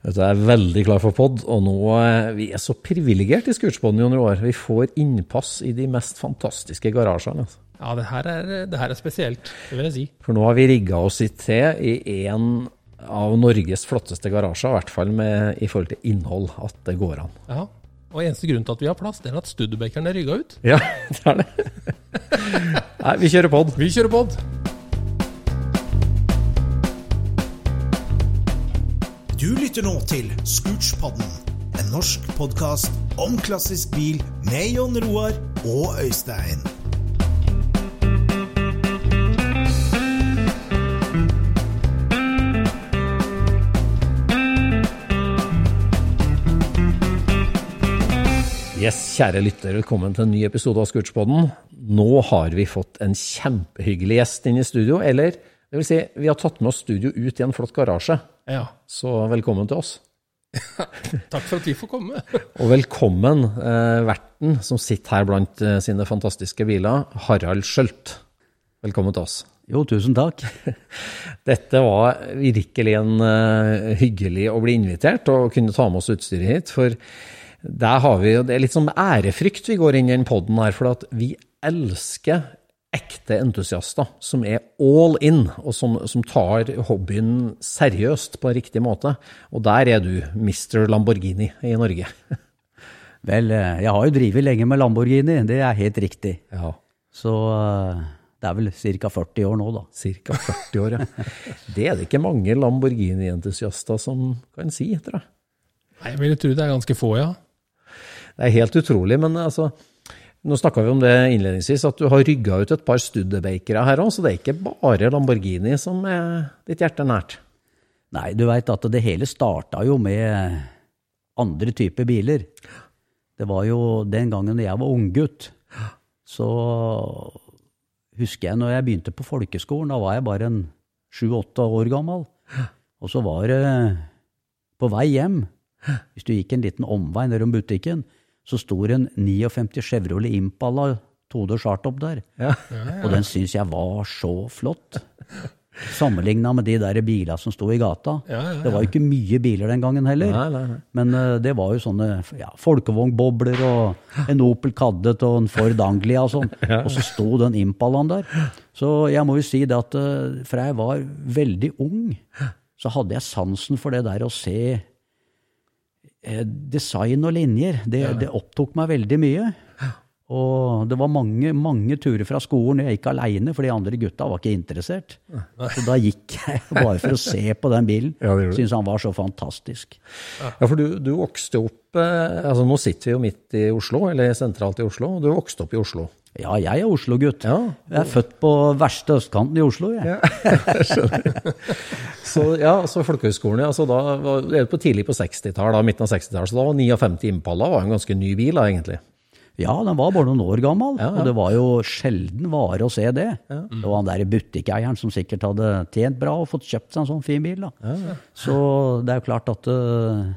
Jeg er veldig klar for pod, og nå eh, vi er så privilegert i Scootspoden i år. Vi får innpass i de mest fantastiske garasjene. Altså. Ja, det her, er, det her er spesielt, det vil jeg si. For nå har vi rigga oss i til i en av Norges flotteste garasjer, i hvert fall med, i forhold til innhold, at det går an. Ja, og eneste grunn til at vi har plass, det er at Studebackeren er rygga ut. Ja, det er det. Nei, vi kjører pod. Vi kjører pod. Du lytter nå til Scootspodden, en norsk podkast om klassisk bil med Jon Roar og Øystein. Yes, kjære lytter, velkommen til en ny episode av Scootspodden. Nå har vi fått en kjempehyggelig gjest inn i studio, eller det vil si, vi har tatt med oss studio ut i en flott garasje. Ja. Så velkommen til oss. Takk for at vi får komme. Og velkommen eh, verten som sitter her blant eh, sine fantastiske biler, Harald Skjølt. Velkommen til oss. Jo, tusen takk. Dette var virkelig en uh, hyggelig å bli invitert og kunne ta med oss utstyret hit. For der har vi jo Det er litt sånn ærefrykt vi går inn i den poden her, for at vi elsker ekte entusiaster som er all in, og som, som, tar hobbyen seriøst på en riktig måte. Og der er du Mr. Lamborghini i Norge. Vel, jeg har jo drevet lenge med Lamborghini, det er helt riktig. Ja. Så det er vel ca. 40 år nå, da. Ca. 40 år, ja. Det er det ikke mange Lamborghini-entusiaster som kan si, tror jeg. Nei, Jeg ville tro det er ganske få, ja. Det er helt utrolig, men altså nå snakka vi om det innledningsvis, at du har rygga ut et par Studebakere her òg, så det er ikke bare Lamborghini som er ditt hjerte nært? Nei, du veit at det hele starta jo med andre typer biler. Det var jo den gangen jeg var unggutt, så husker jeg når jeg begynte på folkeskolen, da var jeg bare en sju-åtte år gammel. Og så var det på vei hjem, hvis du gikk en liten omvei nedom butikken, så sto en 59 Chevrolet Impala Tode Chartop der. Ja. Og den syns jeg var så flott. Sammenligna med de der bilene som sto i gata. Ja, ja, ja. Det var jo ikke mye biler den gangen heller. Nei, nei, nei. Men uh, det var jo sånne ja, folkevognbobler og en Opel Kaddet og en Ford Anglia og sånn. Og så sto den Impalaen der. Så jeg må jo si det at uh, fra jeg var veldig ung, så hadde jeg sansen for det der å se design og linjer. Det, det opptok meg veldig mye. Og det var mange, mange turer fra skolen. Jeg gikk aleine, for de andre gutta var ikke interessert. Så da gikk jeg bare for å se på den bilen. Ja. Syntes han var så fantastisk. Ja, for du, du vokste opp eh, altså Nå sitter vi jo midt i Oslo, eller sentralt i Oslo, og du vokste opp i Oslo. Ja, jeg er Oslo-gutt. Ja. Jeg er født på verste østkanten i Oslo, jeg. Ja, Så ja, så Folkehøgskolen, ja, så da var det på tidlig på 60-tallet, midten av 60-tallet, så da var 59 Impala var en ganske ny bil da, egentlig. Ja, den var bare noen år gammel, Ja, og det var jo sjelden vare å se det. Det var han der butikkeieren som sikkert hadde tjent bra og fått kjøpt seg en sånn fin bil. da. Så det er jo klart at uh,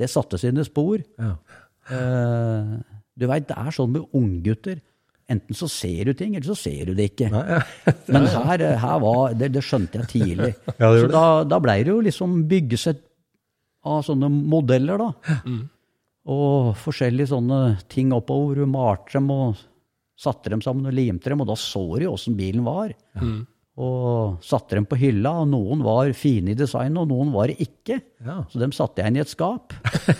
det satte sine spor. Ja. Eh, du veit, det er sånn med unggutter. Enten så ser du ting, eller så ser du det ikke. Men her, her var, det, det skjønte jeg tidlig. Ja, så da, da blei det jo liksom byggesett av sånne modeller, da. Og forskjellige sånne ting oppover. Du malte dem og satte dem sammen og limte dem, og da så du jo åssen bilen var. Og satte dem på hylla, og noen var fine i design, og noen var det ikke. Ja. Så dem satte jeg inn i et skap.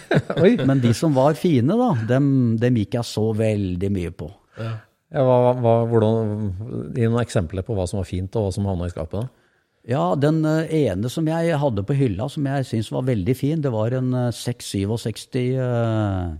Men de som var fine, da, dem, dem gikk jeg så veldig mye på. Ja, hva, hva, hvordan, Gi noen eksempler på hva som var fint, og hva som havna i skapet. da. Ja, den eh, ene som jeg hadde på hylla, som jeg syns var veldig fin, det var en eh, 667 eh,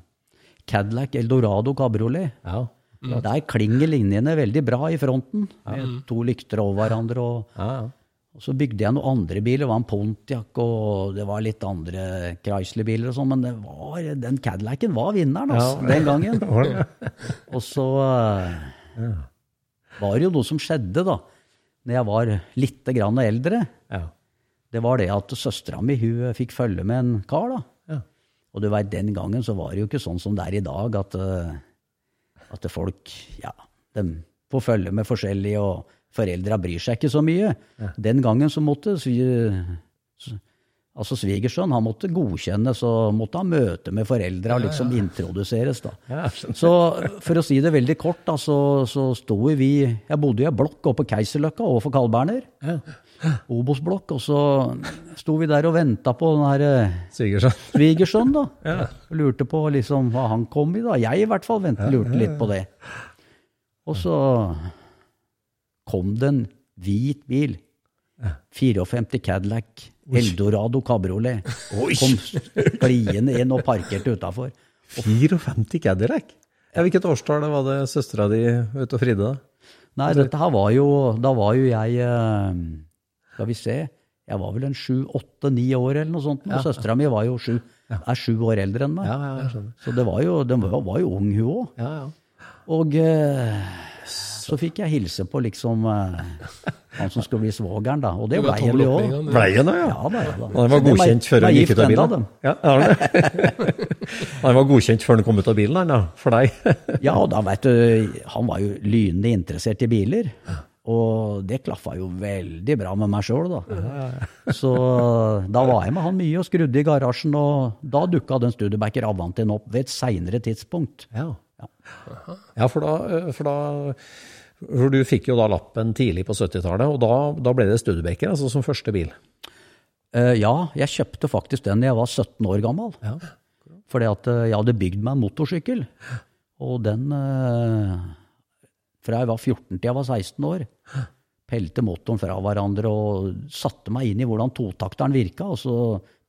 Cadillac Eldorado Cabriolet. Ja. Der klinger linjene veldig bra i fronten, med to lykter over hverandre. Og, Ja, ja. Og så bygde jeg noen andre biler. Det var en Pontiac og det var litt andre Chrysler-biler og sånn, men det var, den Cadillacen var vinneren altså, den gangen. Og så ja. var det jo noe som skjedde, da, når jeg var litt grann eldre. Ja. Det var det at søstera mi hun fikk følge med en kar. da. Ja. Og du vet, den gangen så var det jo ikke sånn som det er i dag, at, eh, at folk ja, de får følge med forskjellig, og foreldra bryr seg ikke så mye. Den gangen så måtte altså svigersønn han måtte godkjennes og måtte ha møte med foreldra og liksom introduseres. da. Ja. Så for å si det veldig kort, da, så, så sto vi Jeg bodde i ei blokk oppe på Keiserløkka overfor Carl Berner. Obos-blokk. Og så sto vi der og venta på den her eh, Svigersønn. svigersønn, da. Lurte på liksom hva han kom i, da. Jeg i hvert fall ventet, lurte litt på det. Og så kom det en hvit bil. 54 Cadillac Eldorado Cabriolet. Kom gliende inn og parkerte utafor. 54 Cadillac? Ja, hvilket årstall var det søstera di ute og fridde? da? Nei, dette her var jo Da var jo jeg eh, Skal vi se. Jeg var vel en sju, åtte, ni år eller noe sånt. Og søstera mi var jo sju, er sju år eldre enn meg. Ja, ja. Så det var jo, den var, var jo ung, hun òg. Ja, ja. Og eh, så fikk jeg hilse på liksom eh, han som skulle bli svogeren, da. Og det blei han jo òg. med en gang, du. Ble det ja? Ja da, ja da. Han var godkjent før han gikk ut av bilen? Ja. Han var godkjent før han kom ut av bilen, han da, for deg? Ja, og da vet du, han var jo lynende interessert i biler. Og det klaffa jo veldig bra med meg sjøl, da. Så da var jeg med han mye og skrudde i garasjen, og da dukka den Studebaker Avantien opp ved et seinere tidspunkt. Ja. Ja, for da, for da for Du fikk jo da lappen tidlig på 70-tallet, og da, da ble det Studebaker altså som første bil. Uh, ja, jeg kjøpte faktisk den da jeg var 17 år gammel. Ja. Fordi at eh, jeg hadde bygd meg en motorsykkel. Og den eh, Fra jeg var 14 til jeg var 16 år. Pelte motoren fra hverandre og satte meg inn i hvordan totakteren virka. Og så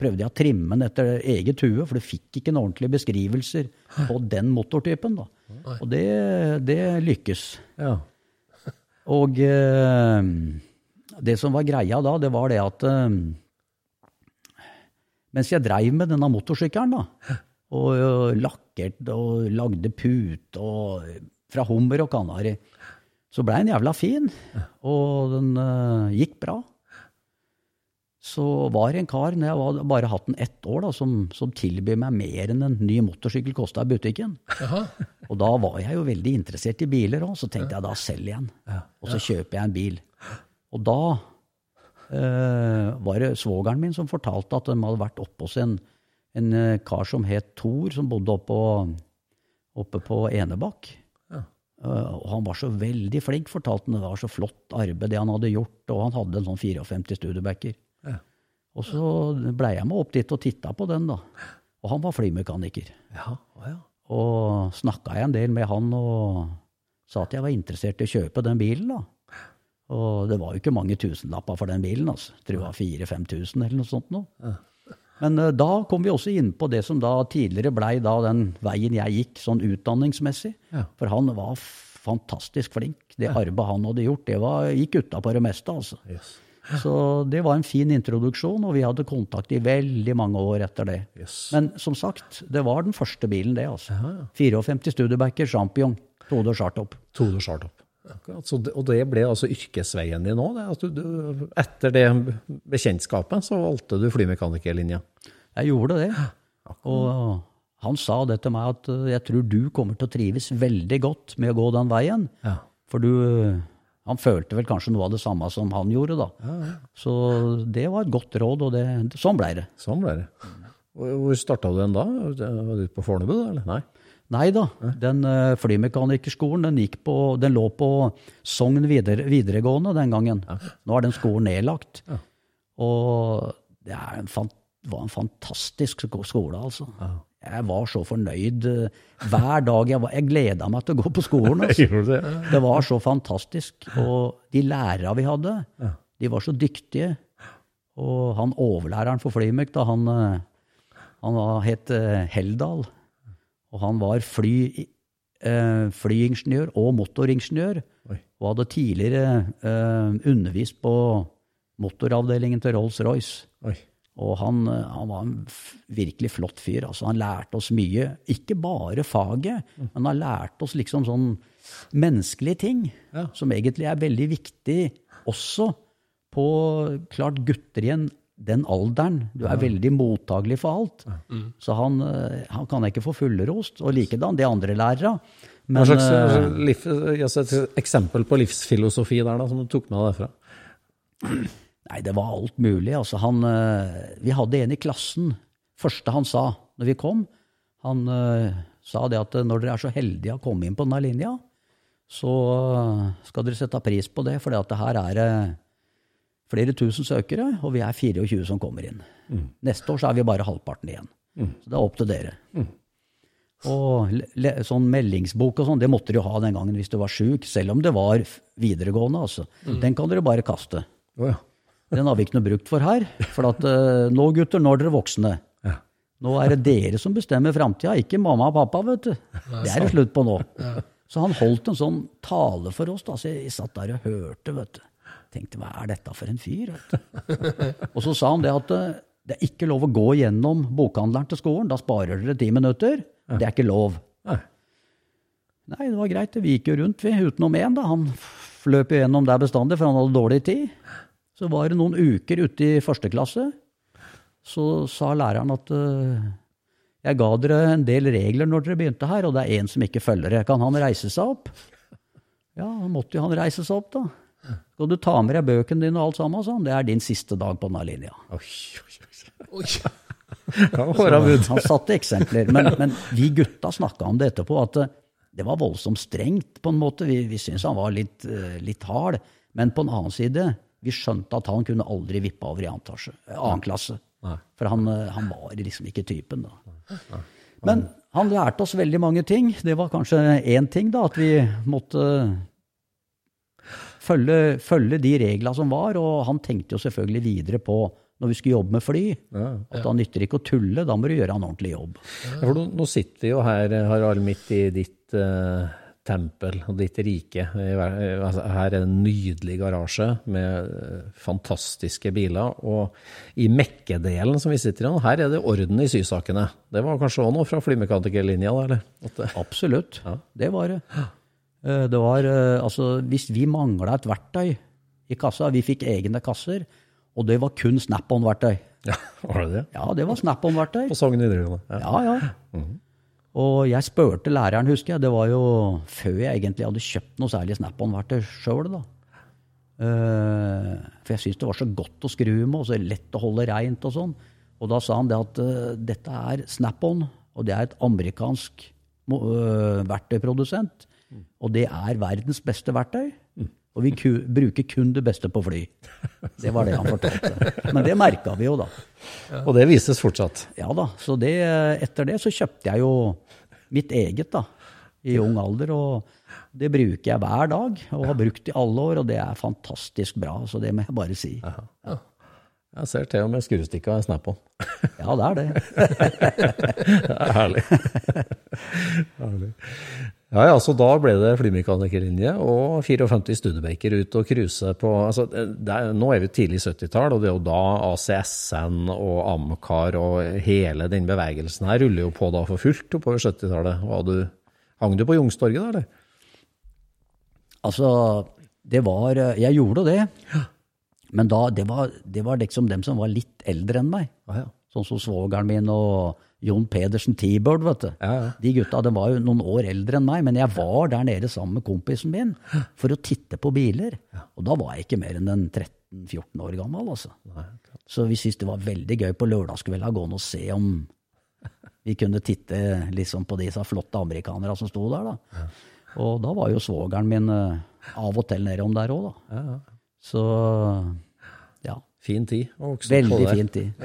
prøvde jeg å trimme den etter eget hue, for du fikk ikke noen ordentlige beskrivelser på den motortypen. da. Og det, det lykkes. Ja. Og eh, det som var greia da, det var det at eh, mens jeg dreiv med denne motorsykkelen, da, og og lakkerte og lagde pute og fra hummer og kanari, så blei den jævla fin, og den eh, gikk bra. Så var det en kar, når jeg var, bare hatt den ett år, da, som, som tilbød meg mer enn en ny motorsykkel kosta i butikken. Og da var jeg jo veldig interessert i biler òg, så tenkte jeg da selger jeg den. Og så kjøper jeg en bil. Og da eh, var det svogeren min som fortalte at de hadde vært oppe hos en, en eh, kar som het Thor, som bodde oppe på, oppe på Enebakk. Uh, og han var så veldig flink, fortalte han. Det var så flott arbeid det han hadde gjort, og han hadde en sånn 54 Og så blei jeg med opp dit og titta på den, da. Og han var flymekaniker. Ja, ja. Og snakka jeg en del med han og sa at jeg var interessert i å kjøpe den bilen. da. Og det var jo ikke mange tusenlapper for den bilen. altså. Jeg tror det var 4000-5000 eller noe sånt. noe. Men uh, da kom vi også inn på det som da tidligere blei den veien jeg gikk, sånn utdanningsmessig. Ja. For han var fantastisk flink. Det arbeidet han hadde gjort, det var, gikk utapå det meste, altså. Yes. Så det var en fin introduksjon, og vi hadde kontakt i veldig mange år etter det. Yes. Men som sagt, det var den første bilen, det. altså. 54 Studebacker Champion, Tode Chartop. Tode Chartop. Akkurat. Så det, og det ble altså yrkesveien din òg? Du, etter det bekjentskapet så valgte du flymekanikerlinja? Jeg gjorde det. Og han sa det til meg at eh, jeg tror du kommer til å trives veldig godt med å gå den veien. Ja. For du Han følte vel kanskje noe av det samme som han gjorde, da. Så det var et godt råd, og det, sånn blei det. Sånn ble det. Hvor starta du den da? Var du på Fornebu, da? eller? Nei? Nei da, den uh, flymekanikerskolen den, på, den lå på Sogn videre, videregående den gangen. Nå er den skolen nedlagt. Og det er en var en fantastisk skole, altså. Jeg var så fornøyd eh, hver dag. Jeg, var- jeg gleda meg til å gå på skolen. Altså. Det? Var så fantastisk. Og de lærere vi hadde, de var så dyktige. Og han overlæreren for Flymek, da, han, eh, han var, het eh, Heldal. Og han var fly, flyingeniør og motoringeniør. Og hadde tidligere undervist på motoravdelingen til Rolls-Royce. Og han, eh, han var en virkelig flott fyr. Altså, han lærte oss mye. Ikke bare faget, men han lærte oss liksom sånn menneskelige ting. Ja. Som egentlig er veldig viktig også på klart gutter igjen den alderen. Du er veldig mottagelig for alt. Så han, eh, han kan ikke få fullerost. Og likedan de andre lærere. Hva Men slags eh, liv, et eksempel på livsfilosofi der da, som du tok med deg derfra? Nei, det var alt mulig. Altså, han, eh, vi hadde en i klassen. Første han sa når vi kom, han uh, sa det at eh, når dere er så heldige å komme inn på denne linja, så skal dere sette pris på det, for det her er det flere tusen søkere, og vi er 24 som kommer inn. Neste år så er vi bare halvparten igjen. Så det er opp til dere. Og le, sånn meldingsbok og sånn, det måtte jo ha den gangen hvis du var sjuk, selv om det var videregående. altså. Den kan dere bare kaste. Oh, ja. Den har vi ikke noe brukt for her. For at eh, nå, gutter, nå er dere voksne. Ja. Nå er det dere som bestemmer framtida, ikke mamma og pappa, vet du. Det er det slutt på nå. Så han holdt en sånn tale for oss. da, så Jeg satt der og hørte, vet du. Tenkte, hva er dette for en fyr? vet du. Og så sa han det at eh, det er ikke lov å gå gjennom bokhandleren til skolen. Da sparer dere ti minutter. Det er ikke lov. Nei. Det var greit. Vi gikk jo rundt, vi, utenom én. Han fløp jo gjennom der bestandig, for han hadde dårlig tid. Så var det noen uker ute i første klasse. Så sa læreren at eh, jeg ga dere en del regler når dere begynte her, og det er én som ikke følger det. Kan han reise seg opp? Ja, måtte jo han reise seg opp, da. Skal du ta med deg bøkene dine og alt sammen? Sånn. Det er din siste dag på denne linja. Oi, oi, oi. Så. Han satte eksempler. Men, men vi gutta snakka om det etterpå, at eh, det var voldsomt strengt på en måte. Vi, vi syntes han var litt, eh, litt hard. Men på en annen side, vi skjønte at han kunne aldri vippe over i annen, eh, annen klasse. Nei. For han, eh, han var liksom ikke typen, da. Men han lærte oss veldig mange ting. Det var kanskje én ting, da, at vi måtte følge, følge de reglene som var. Og han tenkte jo selvfølgelig videre på når vi skulle jobbe med fly, at da nytter ikke å tulle, da må du gjøre en ordentlig jobb. Ja, for nå, sitter vi jo her, Harald, midt i ditt eh, tempel og ditt rike. Altså, Her er det en nydelig garasje med eh, fantastiske biler. Og i mekkedelen som vi sitter i nå, her er det orden i sysakene. Det var kanskje òg noe fra flymekanikerlinja, eller? Det- Absolutt. Det var det. Eh, Det var eh, altså Hvis vi mangla et verktøy i kassa, vi fikk egne kasser, og det var kun Snap-on-verktøy. Ja, var det det? Ja, det var Snap-on-verktøy. På Sogn videregående. Ja. Ja, ja. Og jeg spurte læreren, husker jeg, det var jo før jeg egentlig hadde kjøpt noe særlig Snap-on-verktøy sjøl, da. Eh, For jeg syntes det var så godt å skru med, og så lett å holde reint og sånn. Og da sa han det at uh, dette er Snap-on, og det er et amerikansk øh, verktøyprodusent. Og det er verdens beste verktøy. Og vi ku, bruker kun det beste på fly. Det var det han fortalte. Men det merka vi jo, da. Og det vises fortsatt. Ja da, så det, etter det så kjøpte jeg jo mitt eget, da. I ung alder. Og det bruker jeg hver dag, og har brukt i alle år, og det er fantastisk bra. Så det må jeg bare si. Jeg ser til og med skruestikka jeg Snap-on. Ja, det er det. Det er herlig. herlig. Ja, ja, så da ble det flymekanikerlinje og 54 Studebaker ut og cruise på altså, det er, Nå er vi tidlig 70-tall, og det er jo da ACSN og Amcar og hele den bevegelsen her ruller jo på da for fullt oppover 70-tallet. Hang du på Youngstorget da, eller? Altså, det var Jeg gjorde det. Men da, det var, det var liksom dem som var litt eldre enn meg. Ah, ja. Sånn som svogeren min og Jon Pedersen T-Bird, vet du. Ja, ja. De gutta de var jo noen år eldre enn meg, men jeg var der nede sammen med kompisen min for å titte på biler. Og da var jeg ikke mer enn en 13-14 år gammel, altså. Så vi syntes det var veldig gøy på lørdagskvelda å gå inn og se om vi kunne titte liksom på disse flotte amerikanere som sto der, da. Og da var jo svogeren min eh, av og til nedom der òg, da. Så ja. Fin tid. å vokse opp på Veldig fin tid.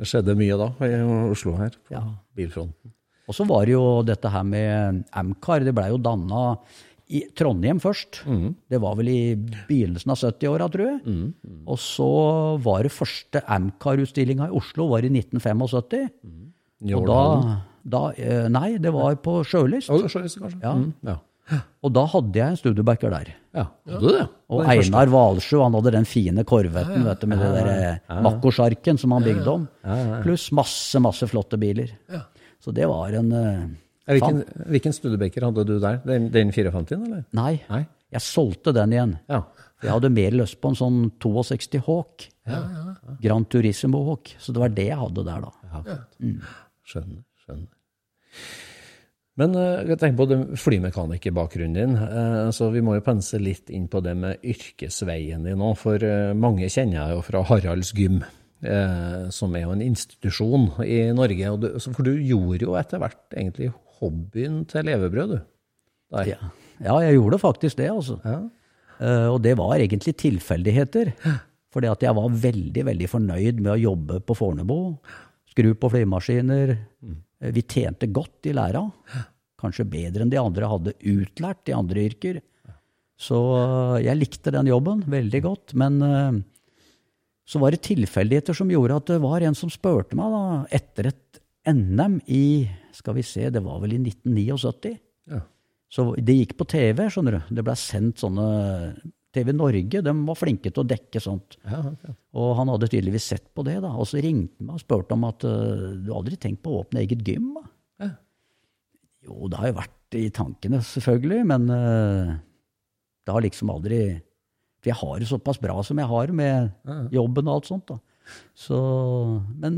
Det skjedde mye da i Oslo her, på Ja. bilfronten. Og så var det jo dette her med Amcar. Det blei jo danna i Trondheim først. Det var vel i begynnelsen av 70-åra, tror jeg. Og så var det første Amcar-utstillinga i Oslo var i 1975. Og da, da eh, Nei, det var på Sjølyst. Å, Sjølyst, kanskje? Ja. Mm, ja. Og da hadde jeg en studiobacker der. Ja, hadde du det? Og Einar Hvalsjø, han hadde den fine korvetten vet du, med det der eh, Makkosjarken som han bygde om. Pluss masse, masse flotte biler. Så det var en eh, Hvilken, hvilken Studebaker hadde du der? Den, den 54, eller? Nei, Nei. jeg solgte den igjen. Ja. Jeg hadde mer lyst på en sånn 62 Hawk. Gran Turismo Hawk. Så det var det jeg hadde der, da. ja. Skjønner, skjønner. Men eh, jeg tenker på den flymekanikerbakgrunnen din. eh, så vi må jo pense litt inn på det med yrkesveien din nå. For eh, mange kjenner jeg jo fra Haralds gym, som er jo en institusjon i Norge. Du, for du gjorde jo etter hvert egentlig hobbyen til levebrød, du. Ja, ja jeg gjorde faktisk det, altså. Ja. Og det var egentlig tilfeldigheter. Fordi at jeg var veldig, veldig fornøyd med å jobbe på Fornebu. Skru på flymaskiner. Eh, Vi tjente godt i læra. Kanskje bedre enn de andre hadde utlært i andre yrker. Så eh, jeg likte den jobben veldig godt. Men eh, så var det tilfeldigheter som gjorde at det var en som spurte meg da, etter et NM i skal vi se, det var vel i 1979. Ja. Så det gikk på TV, skjønner du. Det ble sendt sånne TV Norge, de var flinke til å dekke sånt. Ja, ok. Og han hadde tydeligvis sett på det, da. Og så ringte han meg og spurte om at uh, du aldri tenkt på å åpne eget gym, da? Jo, det har jo vært i tankene, selvfølgelig, men uh, det har liksom aldri For jeg har det såpass bra som jeg har med jobben og alt sånt, da. Så Men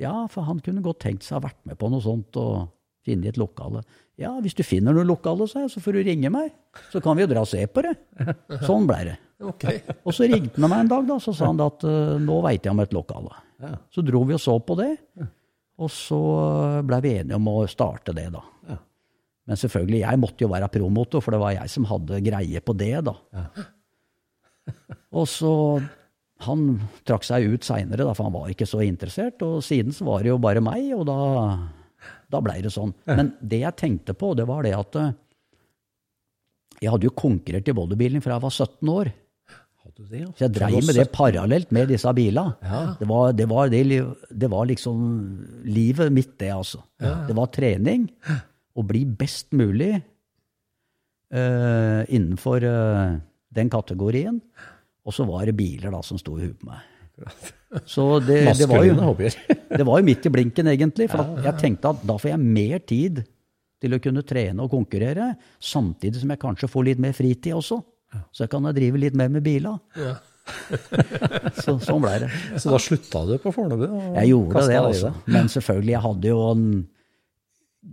ja, for han kunne godt tenkt seg å ha vært med på noe sånt og finne et lokale. Ja, hvis du finner noe lokale, sa jeg, så får du ringe meg. Så kan vi jo dra og se på det. Sånn ble det. Okay. Og så ringte han meg en dag, da, så sa han at uh, nå veit jeg om et lokale. Så dro vi og så på det, og så blei vi enige om å starte det, da. Ja. Men selvfølgelig, jeg måtte jo være promotor, for det var jeg som hadde greie på det, da. og så Han trakk seg ut seinere, for han var ikke så interessert. Og siden så var det jo bare meg, og da, da blei det sånn. Men det jeg tenkte på, det var det at uh, jeg hadde jo konkurrert i bodybuilding fra jeg var 17 år. Det, ja? Så jeg dreiv med det parallelt med disse bilene. Ja. Det, var, det, var det, det var liksom livet mitt, det, altså. Det var trening. Å bli best mulig uh, innenfor uh, den kategorien. Og så var det biler da som sto i huet på meg. Så det, det, var jo, det var jo midt i blinken, egentlig. For jeg tenkte at da får jeg mer tid til å kunne trene og konkurrere, samtidig som jeg kanskje får litt mer fritid også. Så jeg kan drive litt mer med biler. Ja. Så, sånn ble det. Så da slutta du på Fornebu? Jeg gjorde det, altså. Men selvfølgelig, jeg hadde jo en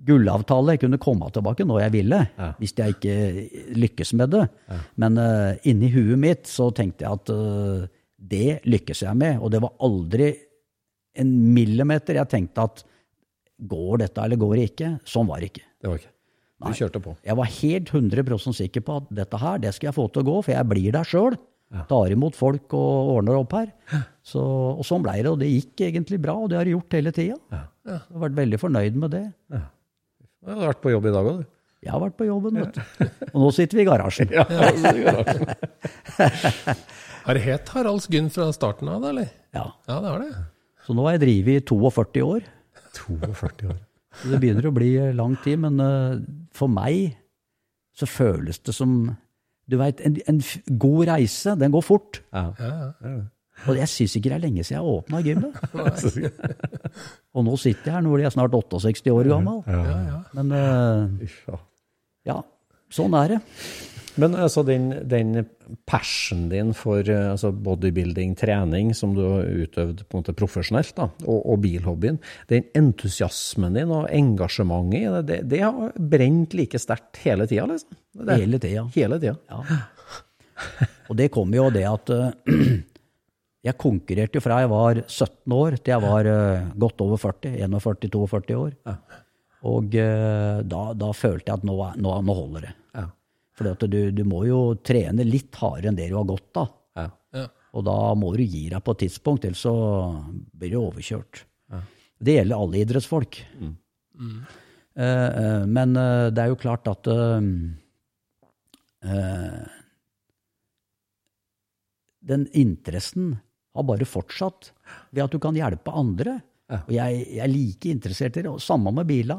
gullavtale. Jeg kunne komme tilbake når jeg ville, Ja. hvis jeg ikke lykkes med det. Men uh, inni huet mitt så tenkte jeg at uh, det lykkes jeg med. Og det var aldri en millimeter jeg tenkte at går dette eller går det ikke? Sånn var det ikke. Det var ikke. Du kjørte på. Jeg var helt 100% sikker på at dette her, det skal jeg få til å gå, for jeg blir der sjøl. Tar imot folk og ordner opp her. Så, og sånn blei det, og det gikk egentlig bra, og det har det gjort hele tida. Jeg har vært veldig fornøyd med det. Du har vært på jobb i dag òg, du. Jeg har vært på jobben, vet du. Og nå sitter vi i garasjen. Ja, Har det het Haralds Gunn fra starten av, eller? Ja. Ja, det har det. Så nå har jeg drevet i 42 år. 42 år. Det begynner å bli lang tid, men eh, for meg så føles det som Du veit, en, en f- god reise, den går fort. Ja. Og jeg syns ikke det er lenge siden jeg åpna gymmet. Og nå sitter jeg her nå blir jeg snart 68 år gammel. Men eh, ja. ja, sånn er det. Men altså, den, den passionen din for eh, altså bodybuilding, trening, som du har utøvd på en måte profesjonelt, da, og, og bilhobbyen, den entusiasmen din og engasjementet i det, det, det har brent like sterkt hele tida, liksom? Det- Hele tida. Hele tida. Ja. Og det kom jo av det at eh, jeg konkurrerte jo fra jeg var 17 år til jeg var eh, godt over 40, 41-42 år. Og da, da følte jeg at nå, nå, nå holder det. Ja. For du, du må jo trene litt hardere enn det du har gått av. Ja. Ja. Og da må du gi deg på et tidspunkt, ellers så blir du overkjørt. Det gjelder alle idrettsfolk. Eh, eh, men eh, det er jo klart at eh, eh, Den interessen har bare fortsatt ved at du kan hjelpe andre. Og jeg, jeg er like interessert i det. Og samme med bila.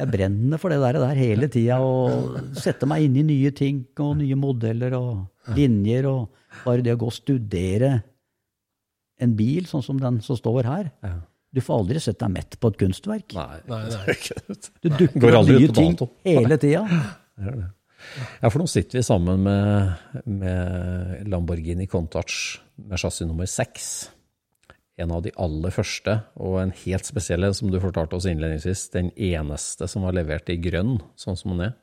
Jeg brenner for det der, der hele tida og setter meg inn i nye ting og nye modeller og linjer. Og bare det å gå og studere en bil, sånn som den som står her. Du får aldri sett deg mett på et kunstverk. Nei, Nei, nei. Du dukker opp nye ting hele tida. Ja, for nå sitter vi sammen med, med Lamborghini Countach med chassis nummer seks. En av de aller første, og en helt spesiell, som du fortalte oss innledningsvis, den eneste som var levert i grønn, sånn som den er.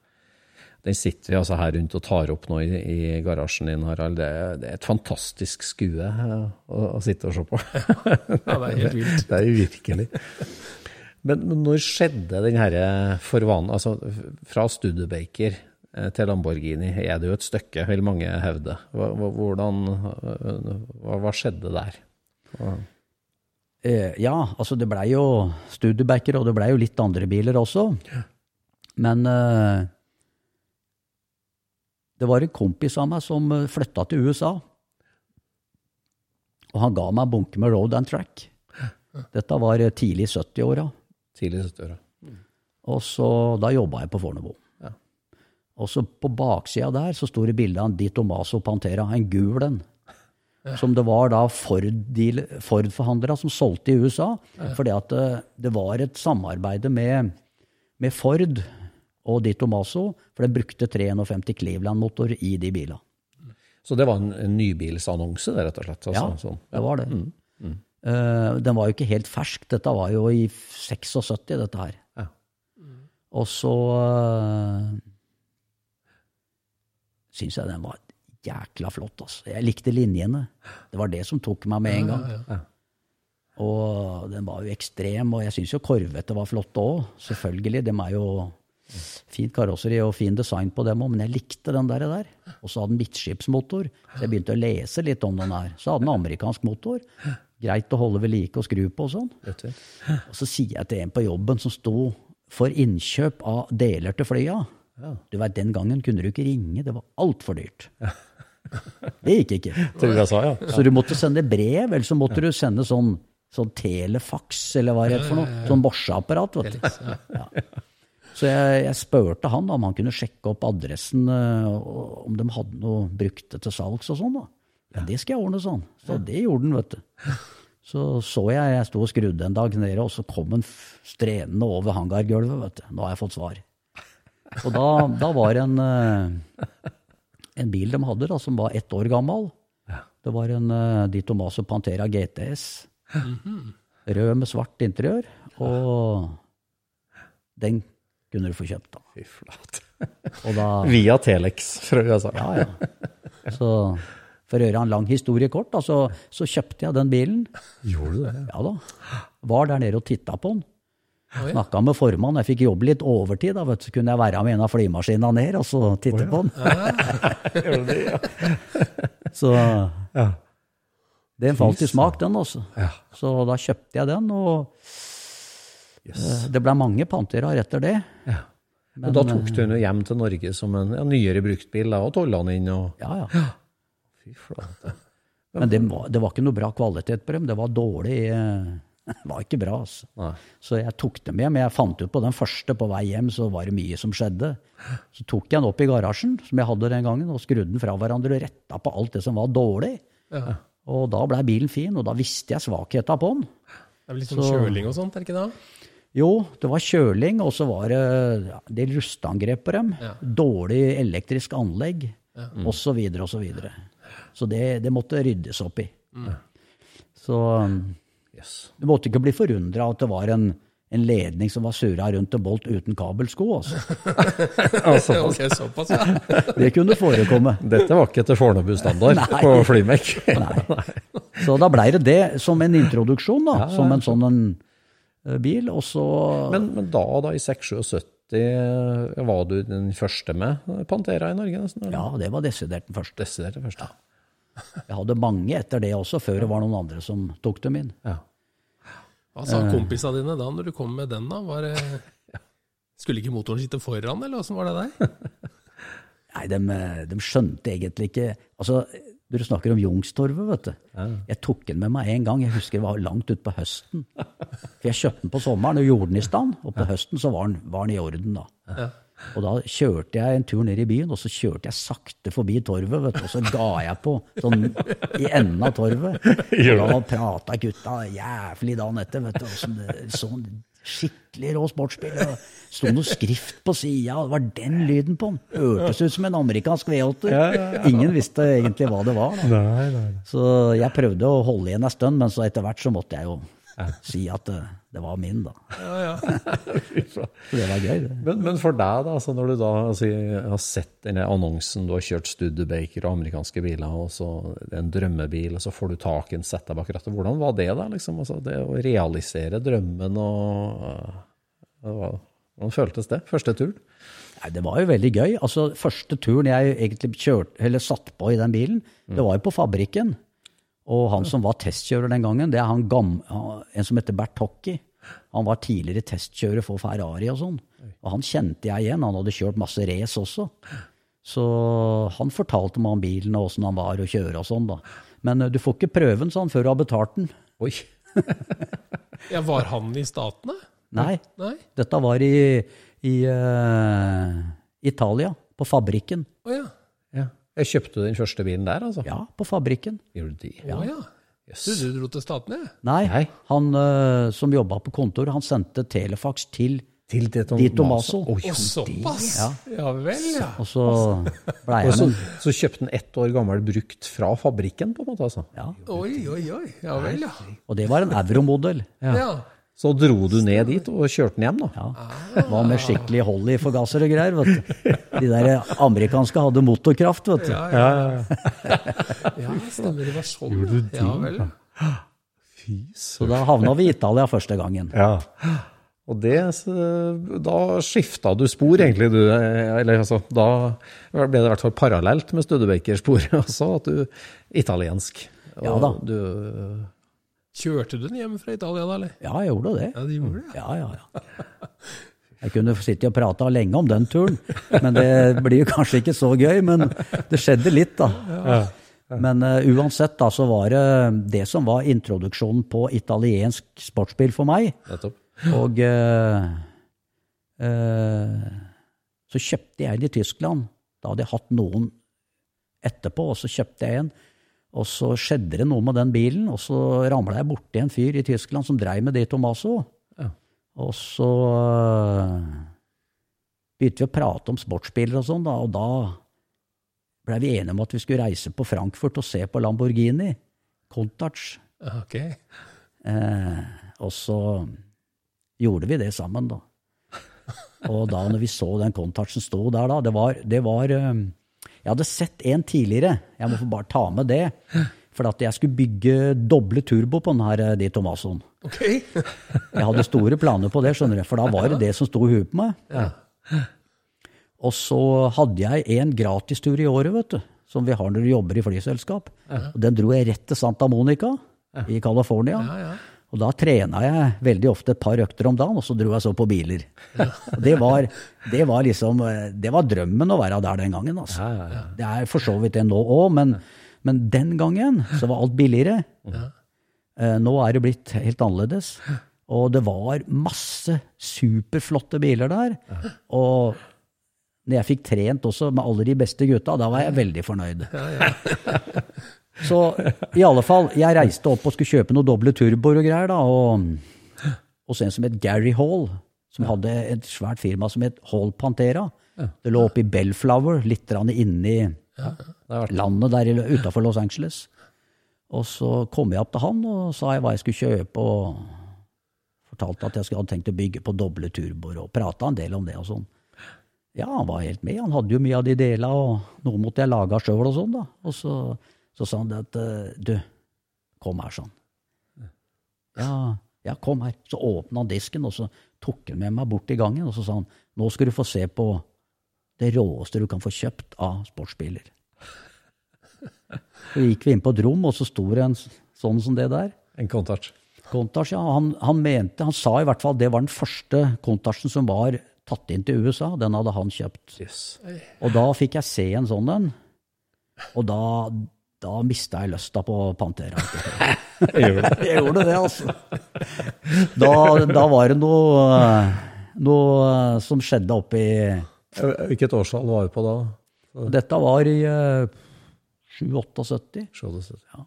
Den sitter vi altså her rundt og tar opp nå i, i garasjen din, Harald. Det, er- det er et fantastisk skue eh, å, å sitte og se på. Ja, det er helt vilt. Det er jo virkelig. Men, men når skjedde den herre forvanen Altså, fra Studebaker eh, til Lamborghini er det jo et stykke, vil mange hevde. Hvordan, eh, hva, hva skjedde der? Hva- ja, altså det blei jo Studebacker, og det blei jo litt andre biler også. Men eh, det var en kompis av meg som eh, flytta til USA. Og han ga meg en bunke med Road and Track. Dette var eh, tidlig i 70-åra. Tidlig 70-åra. Og så, da jobba jeg på Fornebu. Ja. Og så på baksida der så sto det bilde av en Di Tomaso Pantera, en gul en. Som det var da Ford-forhandlere Ford-forhandlere som solgte i USA. Fordi at det, det var et samarbeid med, med Ford og Di Tomaso, for de brukte 350 Cleveland-motor i de bilene. Så det var en, en nybilsannonse, det, rett og slett? Altså, Ja, sånn. det var det. Eh, den var jo ikke helt fersk. Dette var jo i 76, dette her. Ja. Og så uh, syns jeg den var jækla flott. Altså. Jeg likte linjene. Det var det som tok meg med en gang. Og den var jo ekstrem, og jeg syns jo Korvete var flotte òg. Selvfølgelig. De er jo fint karosseri og fin design på dem òg, men jeg likte den der. der. Og så hadde den midtskipsmotor, så jeg begynte å lese litt om den her. Så hadde den amerikansk motor. Greit å holde ved like og skru på og sånn. Og så sier jeg til en på jobben som sto for innkjøp av deler til flya. Du vet, Den gangen kunne du ikke ringe, det var altfor dyrt. Det gikk ikke. Til USA, ja. Så du måtte sende brev, eller så måtte du sende sånn, sånn telefax, eller hva det het for noe. Sånn morseapparat, vet du. Ja. Så jeg, jeg spurte han om han kunne sjekke opp adressen, eh, om de hadde noe brukte til salgs og sånn. da. Ja, det skal jeg ordne sånn. Så det gjorde han, vet du. Så så jeg, jeg sto og skrudde en dag nede, og så kom han strenende over hangargulvet, vet du. Nå har jeg fått svar. Og da, da var det en, eh, en bil de hadde da, som var ett år gammel. Det var en uh, Di Tomaso Pantera GTS. Rød med svart interiør. Og den kunne du få kjøpt, da. Fy flate. Via Telex fra USA. Ja, ja. Så for å gjøre en lang historie kort, da, så, så kjøpte jeg den bilen. Gjorde du det? Ja da. Var der nede og titta på den. Snakka med formannen. Jeg fikk jobbe litt overtid. da, vet du. Så kunne jeg være med en av flymaskinene ned og så titte på den. Så Ja. den falt i smak, den, også. Ja. Så da kjøpte jeg den, og yes. det ble mange Panteraer etter det. Og da tok du den hjem til Norge som en ja, nyere bruktbil, og tolla den inn og Ja, ja. Fy flate. Men det var, det var ikke noe bra kvalitet på dem. Det var dårlig eh, Det var ikke bra, altså. Nei. Så jeg tok dem hjem. Jeg fant ut på den første på vei hjem, så var det mye som skjedde. Så tok jeg den opp i garasjen, som jeg hadde den gangen, og skrudde den fra hverandre og retta på alt det som var dårlig. Ja. Og da blei bilen fin, og da visste jeg svakheta på den. Det er vel litt sånn Så- kjøling og sånt, er det ikke det? Jo, det var kjøling, og så var det ja, en del rustangrep på dem. Ja. Dårlig elektrisk anlegg, og så videre og så videre. Så det, det måtte ryddes opp i. Så um, Yes. du måtte ikke bli forundra at det var en, en ledning som var surra rundt en bolt uten kabelsko. Altså. Ok, såpass, ja. Det kunne forekomme. Dette var ikke etter Fornebu-standard på Flymek. Nei. Så da blei det det som en introduksjon, da. Som en sånn en, eh, bil. Og så Men, men da, da i 76, var du den første med Pantera i Norge? nesten? eller? Ja, det var desidert den første. Desidert den første. Jeg hadde mange etter det også, før det var noen andre som tok dem inn. Ja. Hva sa kompisene dine da når du kom med den, da? Var det... Skulle ikke motoren sitte foran, eller åssen var det der? Nei, de, de skjønte egentlig ikke Altså, Du snakker om Youngstorget, vet du. Jeg tok den med meg en gang. Jeg husker det var langt utpå høsten. For jeg kjøpte den på sommeren og gjorde den i stand. Og på høsten så var den, var den i orden, da. Ja. Og da kjørte jeg en tur ned i byen, og så kjørte jeg sakte forbi torvet, vet du, og så ga jeg på sånn i enden av torvet. Og da prata gutta jævlig dagen etter, vet du. Sånn, sånn skikkelig rå sportsbil. og Sto noe skrift på sida, det var den lyden på den. Hørtes ut som en amerikansk V8. Ingen visste egentlig hva det var. Da. Så jeg prøvde å holde igjen en stund, men så etter hvert så måtte jeg jo si at det, var min, da. Ja, ja. Det var gøy, det. Men, men for deg, da, altså når du da altså, har sett denne annonsen, du har kjørt Studebaker og amerikanske biler, og så en drømmebil, og så får du tak i en setup bak rattet. Hvordan var det, da? liksom? Altså, det å realisere drømmen og hva- Hvordan føltes det? Første turen? Nei, Det var jo veldig gøy. Altså, Første turen jeg egentlig kjørte, eller satt på i den bilen, det var jo på fabrikken. Og han som var testkjører den gangen, det er han gamle, en som heter Bert Hockey. Han var tidligere testkjører for Ferrari og sånn. Og han kjente jeg igjen. Han hadde kjørt masse race også. Så han fortalte meg om bilen og åssen han var å kjøre og sånn, da. Men eh, du får ikke prøven sånn før du har betalt den. Oi! ja, Var han i Statene? Nei, Nei? dette var i, i uh, Italia, på fabrikken. Å ja. Ja. Jeg kjøpte den første bilen der, altså. Ja, på fabrikken. Gjorde du Ja. Å ja. Du, du dro til Statene? Nei, Nei. han uh, som jobba på kontor, han sendte telefax til Til det Di Tomaso. Å, såpass? Ja. Ja vel, ja. Og så blei Og jeg så, med. så kjøpte han ett år gammel brukt fra fabrikken, på en måte? altså. Ja. Oi, oi, oi. Ja vel, ja. Og det var en euromodell. ja. Så dro du ned dit og kjørte den hjem, da? Ja. Var med skikkelig hold i forgasser og greier. vet du. De der amerikanske hadde motorkraft, vet du. Ja, ja, ja. stemmer. Det var sånn. Ja vel. Fy søren. Så da havna vi i Italia første gangen. Ja. Og det, da skifta du spor, egentlig. Du, eller altså, da ble det i hvert fall parallelt med Studebaker-sporet også, at du italiensk. Og Ja da. Du, Kjørte du den hjem fra Italia da, eller? Ja, jeg gjorde det. Ja, de gjorde det. Ja, ja, ja. Jeg kunne sitte og prate lenge om den turen, men det blir kanskje ikke så gøy. Men det skjedde litt, da. Men uh, uansett, da, så var det det som var introduksjonen på italiensk sportsbil for meg. Og uh, uh, så kjøpte jeg den i Tyskland. Da hadde jeg hatt noen etterpå, og så kjøpte jeg en. Og så skjedde det noe med den bilen, og så ramla jeg borti en fyr i Tyskland som dreiv med det i Tomaso. Ja. Og så eh, begynte vi å prate om sportsbiler og sånn, da, og da blei vi enige om at vi skulle reise på Frankfurt og se på Lamborghini. Contach. Okay. Ok. Eh, og så gjorde vi det sammen, da. Og da når vi så den Contouchen stå der, da, det var, det var eh, Jeg hadde sett en tidligere, jeg må få bare ta med det. For at jeg skulle bygge doble turbo på den her eh, Di Tomassoen. Okay. Jeg hadde store planer på det, skjønner du, for da var det det som sto i huet på meg. Og så hadde jeg en gratistur i året, vet du. Som vi har når du jobber i flyselskap. Og den dro jeg rett til Santa Monica i California. Ja, ja. Og da trena jeg veldig ofte et par økter om dagen, og så dro jeg så på biler. Det, var, det var liksom eh, Det var drømmen å være der den gangen. Altså. Ja, ja, ja. Det er for så vidt det nå òg, men, men den gangen så var alt billigere. Eh, Nå er det blitt helt annerledes. Og det var masse superflotte biler der. Og når jeg fikk trent også med alle de beste gutta, da var jeg veldig fornøyd. Så i alle fall, jeg reiste opp og skulle kjøpe noen doble turboer og greier, da, og, og så en som het Gary Hall, som hadde et svært firma som het Hall Pantera. Det lå oppe i Bellflower, litt inni ja, landet der utafor Los Angeles. Og så kom jeg opp til han og sa jeg hva jeg skulle kjøpe, og fortalte at jeg hadde tenkt å bygge på doble turboer, og prata en del om det og sånn. Ja, han var helt med. Han hadde jo mye av de delene, og noe måtte jeg lage sjøl og sånn, da. Og så, så sa han det at eh, du, kom her, sånn. Ja, ja, kom her. Så åpna han disken, og så tok han med meg bort i gangen, og så sa han nå skal du få se på det råeste du kan få kjøpt av sportsbiler. Så gikk vi inn på et rom, og så sto det en sånn som det der. en Contage. Contage, ja. Han, han mente, han sa i hvert fall det var den første Contagen som var tatt inn til USA. Den hadde han kjøpt. Yes. Og da fikk jeg se en sånn en, og da, da mista jeg lysta på Pantera. Jeg gjorde det, altså. Da, da var det noe, noe som skjedde oppi Hvilket årstall var det på da? Dette var i eh, 7-78. Så- ja.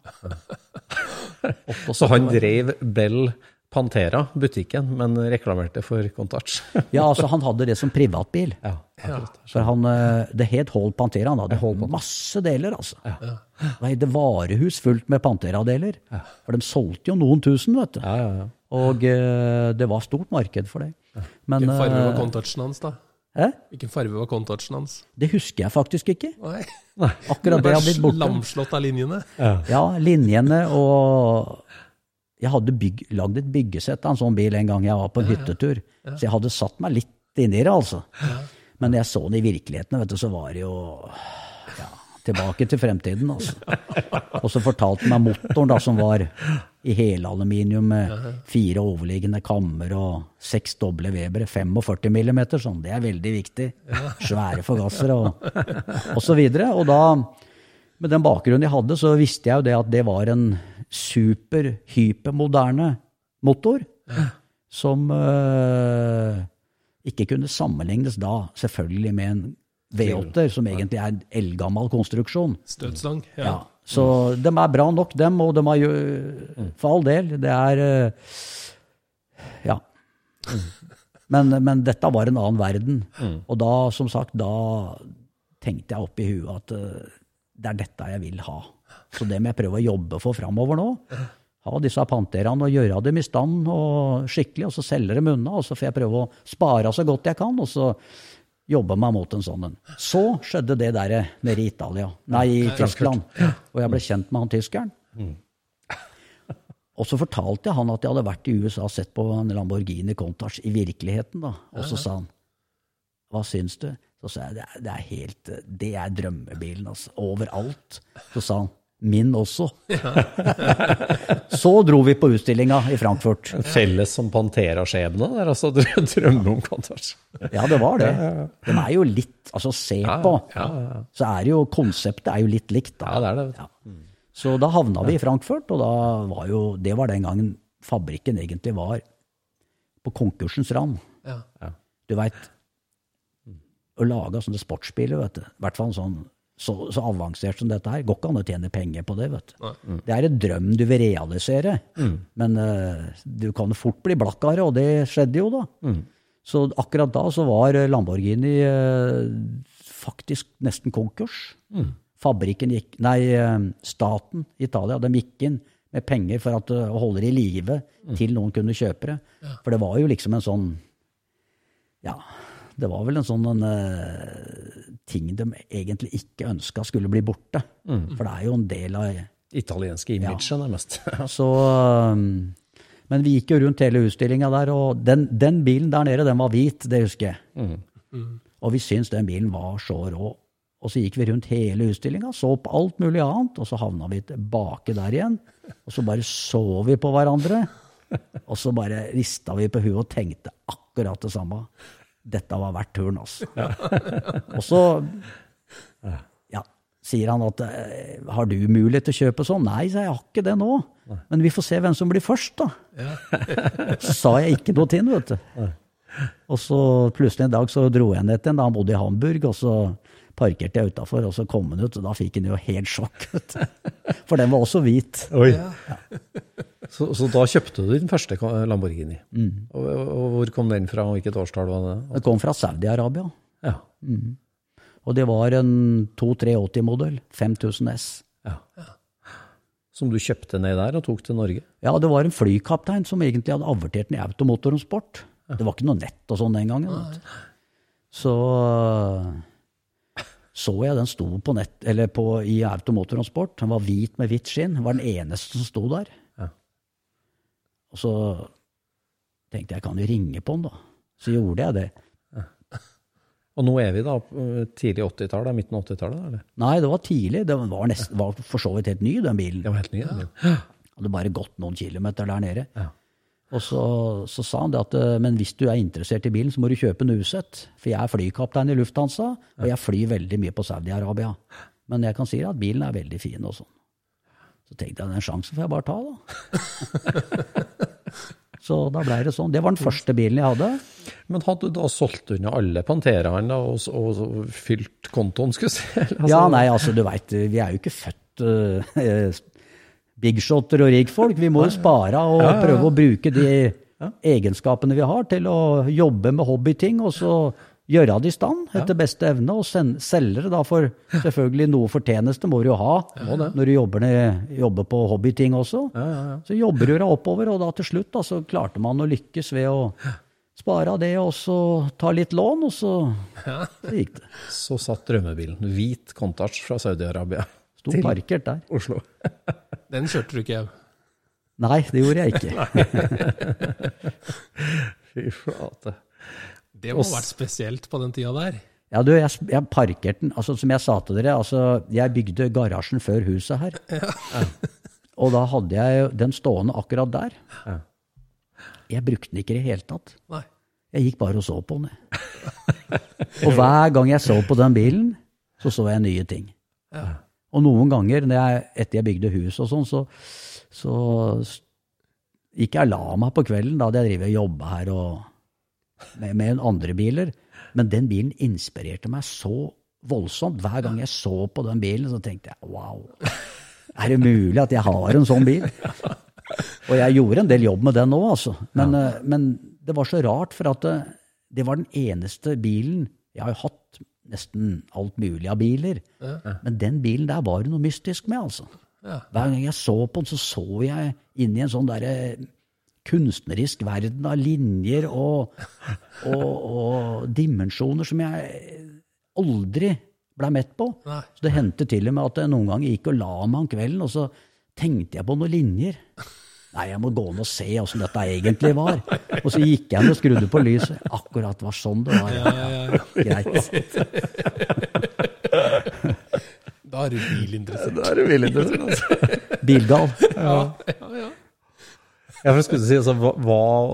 78. Så han drev Bell Pantera, butikken, men reklamerte for Countach. Ja, altså han hadde det som privatbil. ja, ja. For han, eh, Det het Hold Pantera. Han hadde masse deler, altså. Nei, det varehus fullt med Pantera-deler. For de solgte jo noen tusen, vet du. Ja, ja, ja. Og eh, det var stort marked for det. Men Hvilken farge var eh, Contouchen hans, da? hæ? Hvilken farge var Contouchen hans? det husker jeg faktisk ikke. Nei. Akkurat det har blitt borte. Lamslått av linjene. Ja, linjene og Jeg hadde bygg, lagd et byggesett av en sånn bil en gang jeg var på en hyttetur. Så jeg hadde satt meg litt inni det, altså. Men når jeg så den i virkeligheten, vet du, så var det jo ja, tilbake til fremtiden, altså. Og så fortalte han meg motoren, da, som var i helaluminium med fire overliggende kammer og seks doble Webere, 45 millimeter, sånn. Det er veldig viktig. Svære forgassere og, og så videre. Og da med den bakgrunnen jeg hadde, så visste jeg jo det at det var en super, hypermoderne motor. Som uh, ikke kunne sammenlignes da, selvfølgelig, med en V8-er, som egentlig er en eldgammel konstruksjon. Støtstang. Ja. Ja. Så de er bra nok, dem, og de er jo For all del. Det er eh, Ja. Men, men dette var en annen verden. Og da, som sagt, da tenkte jeg oppi huet at eh, det er dette jeg vil ha. Så det må jeg prøve å jobbe for framover nå. Ha disse panterne og gjøre dem i stand og skikkelig, og så selge dem unna. Og så får jeg prøve å spare så godt jeg kan, og så jobbe meg mot en sånn en. Så skjedde det der nede i Italia, nei, i Tyskland. Og jeg ble kjent med han tyskeren. Og så fortalte jeg han at jeg hadde vært i USA og sett på en Lamborghini Countach i virkeligheten. da. Og så sa han hva syns du? Så sa jeg det er, det er helt Det er drømmebilen, altså. Overalt. Så sa han min også. så dro vi på utstillinga i Frankfurt. Felles som Pantera-skjebne der, altså. Drø- Drømme om Countach. Ja, det var det. De er jo litt Altså, se på. Så er jo Konseptet er jo litt likt, da. Ja, det er det. Ja. Så da havna vi i Frankfurt, og da var jo Det var den gangen fabrikken egentlig var på konkursens rand. Ja. Du veit Å lage sånne sportsbiler, vet du, i hvert fall sånn så, så avansert som dette her, går ikke an å tjene penger på det. vet du. Det er en drøm du vil realisere, men uh, du kan fort bli blakk av det, og det skjedde jo da. Så akkurat da så var Lamborghini uh, faktisk nesten konkurs. Fabrikken gikk, nei, eh, staten i Italia, de gikk inn med penger for at, å holde det i live til noen kunne kjøpe det. For det var jo liksom en sånn Ja, det var vel en sånn en, eh, ting de egentlig ikke ønska skulle bli borte. For det er jo en del av Italienske imaget, nærmest. Så um, Men vi gikk jo rundt hele utstillinga der, og den, den bilen der nede, den var hvit, det husker jeg. Og vi syntes den bilen var så rå. Og så gikk vi rundt hele utstillinga, så på alt mulig annet, og så havna vi tilbake der igjen. Og så bare så vi på hverandre, og så bare rista vi på huet og tenkte akkurat det samme. Dette var verdt turen, altså. Og så ja, sier han at eh, har du mulighet til å kjøpe sånn? Nei, sa jeg, har ikke det nå. Men vi får se hvem som blir først, da. Sa jeg ikke noe til vet du. Og så plutselig en dag så dro jeg ned til han, da han bodde i Hamburg, og så parkerte jeg utafor, og så kom han ut, og da fikk han jo helt sjokk. For den var også hvit. Oi. Så, så da kjøpte du din første Lamborghini. Og, og hvor kom den fra, og hvilket årstall var det? Den kom fra Saudi-Arabia, Ja. og det var en 2380-modell, 5000 S. ja. Som du kjøpte ned der og tok til Norge? Ja, det var en flykaptein som egentlig hadde avertert den i Automotor og Sport. Det var ikke noe nett og sånn den gangen. vet. Så så jeg den sto på nett, eller på, i Automotor. Den var hvit med hvitt skinn. Den var den eneste som sto der. Ja. Og så tenkte jeg, jeg kan jo ringe på den, da. Så gjorde jeg det. Og nå er vi da på tidlig 80-tallet, midten av 80-tallet? eller? Nei, det var tidlig. Den var, nesten, var for så vidt helt ny, den bilen. Det var helt ny? den bilen. Hadde bare gått noen kilometer der nede. Ja. Og så, så sa han det at eh, men hvis du er interessert i bilen, så må du kjøpe en Uset. For jeg er flykaptein i Lufthansa, og jeg flyr veldig mye på Saudi-Arabia. Men jeg kan si at bilen er veldig fin og sånn. Så tenkte jeg den sjansen får jeg bare ta, da. så da ble det sånn. Det var den første bilen jeg hadde. Men hadde du da solgt unna alle Panteraene og, og, og fylt kontoen, skulle jeg si? Altså, Ja, nei, altså du veit, vi er jo ikke født uh, bigshotter og rikfolk. Vi må jo spare og prøve å bruke de egenskapene vi har til å jobbe med hobbyting, og så gjøre det i stand etter beste evne, og sen- selge det da for selvfølgelig noe fortjeneste må du jo ha når du jobber, ned, jobber på hobbyting også. Så jobber du deg oppover, og da til slutt da, så klarte man å lykkes ved å spare av det, og så ta litt lån, og så, så gikk det. Så satt drømmebilen. Hvit kontasj fra Saudi-Arabia. Sto til parkert der. Oslo. Den kjørte du ikke, hjem? Nei, det gjorde jeg ikke. Fy flate. Det må ha vært spesielt på den tida der. Ja, du, jeg, jeg parkerte den, altså som jeg sa til dere, altså jeg bygde garasjen før huset her. Ja. Og da hadde jeg den stående akkurat der. Jeg brukte den ikke i det hele tatt. Nei. Jeg gikk bare og så på den. Og hver gang jeg så på den bilen, så så jeg nye ting. Og noen ganger, når jeg, etter jeg bygde hus og sånn, så, så gikk jeg la meg på kvelden. Da hadde jeg drevet og jobba her og med, med andre biler. Men den bilen inspirerte meg så voldsomt. Hver gang jeg så på den bilen, så tenkte jeg wow. Er det mulig at jeg har en sånn bil? Og jeg gjorde en del jobb med den òg, altså. Men, ja. men det var så rart, for at det, det var den eneste bilen Jeg har jo hatt nesten alt mulig av biler, men den bilen der var det noe mystisk med, altså. Ja. Hver gang jeg så på den, så så jeg inn i en sånn derre kunstnerisk verden av linjer og, og, og dimensjoner som jeg aldri ble mett på. Nei. Så det hendte til og med at jeg noen ganger gikk og la meg om kvelden, og så tenkte jeg på noen linjer. Nei, jeg må gå inn og se åssen dette egentlig var. Og så gikk jeg inn og skrudde på lyset. Akkurat var sånn det var. Ja, ja, Greit. Da er du bilinteressert. Da er du bilinteressert, det. Altså. Bilgal. Ja, ja, ja. Ja, for jeg skulle si, altså, hva,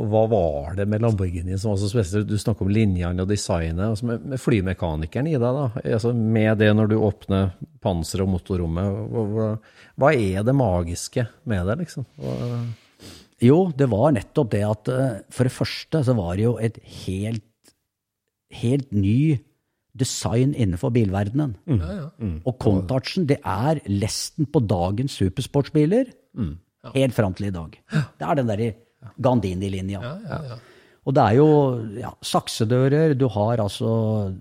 hva- var det med Lamborghini som var så spesielt? Du snakker om linjene og designet. Altså med, med flymekanikeren i deg, da. Altså med det når du åpner panseret og motorrommet. Hva, hva, hva er det magiske med det, liksom? Hva, Jo, det var nettopp det at eh, for det første så var det jo et helt, helt ny design innenfor bilverdenen. ja, ja. Og Contouchen, det er lesten på dagens supersportsbiler. Helt fram til i dag. Det er den derre Gandini-linja. ja, ja, ja. Og det er jo ja, saksedører, du har altså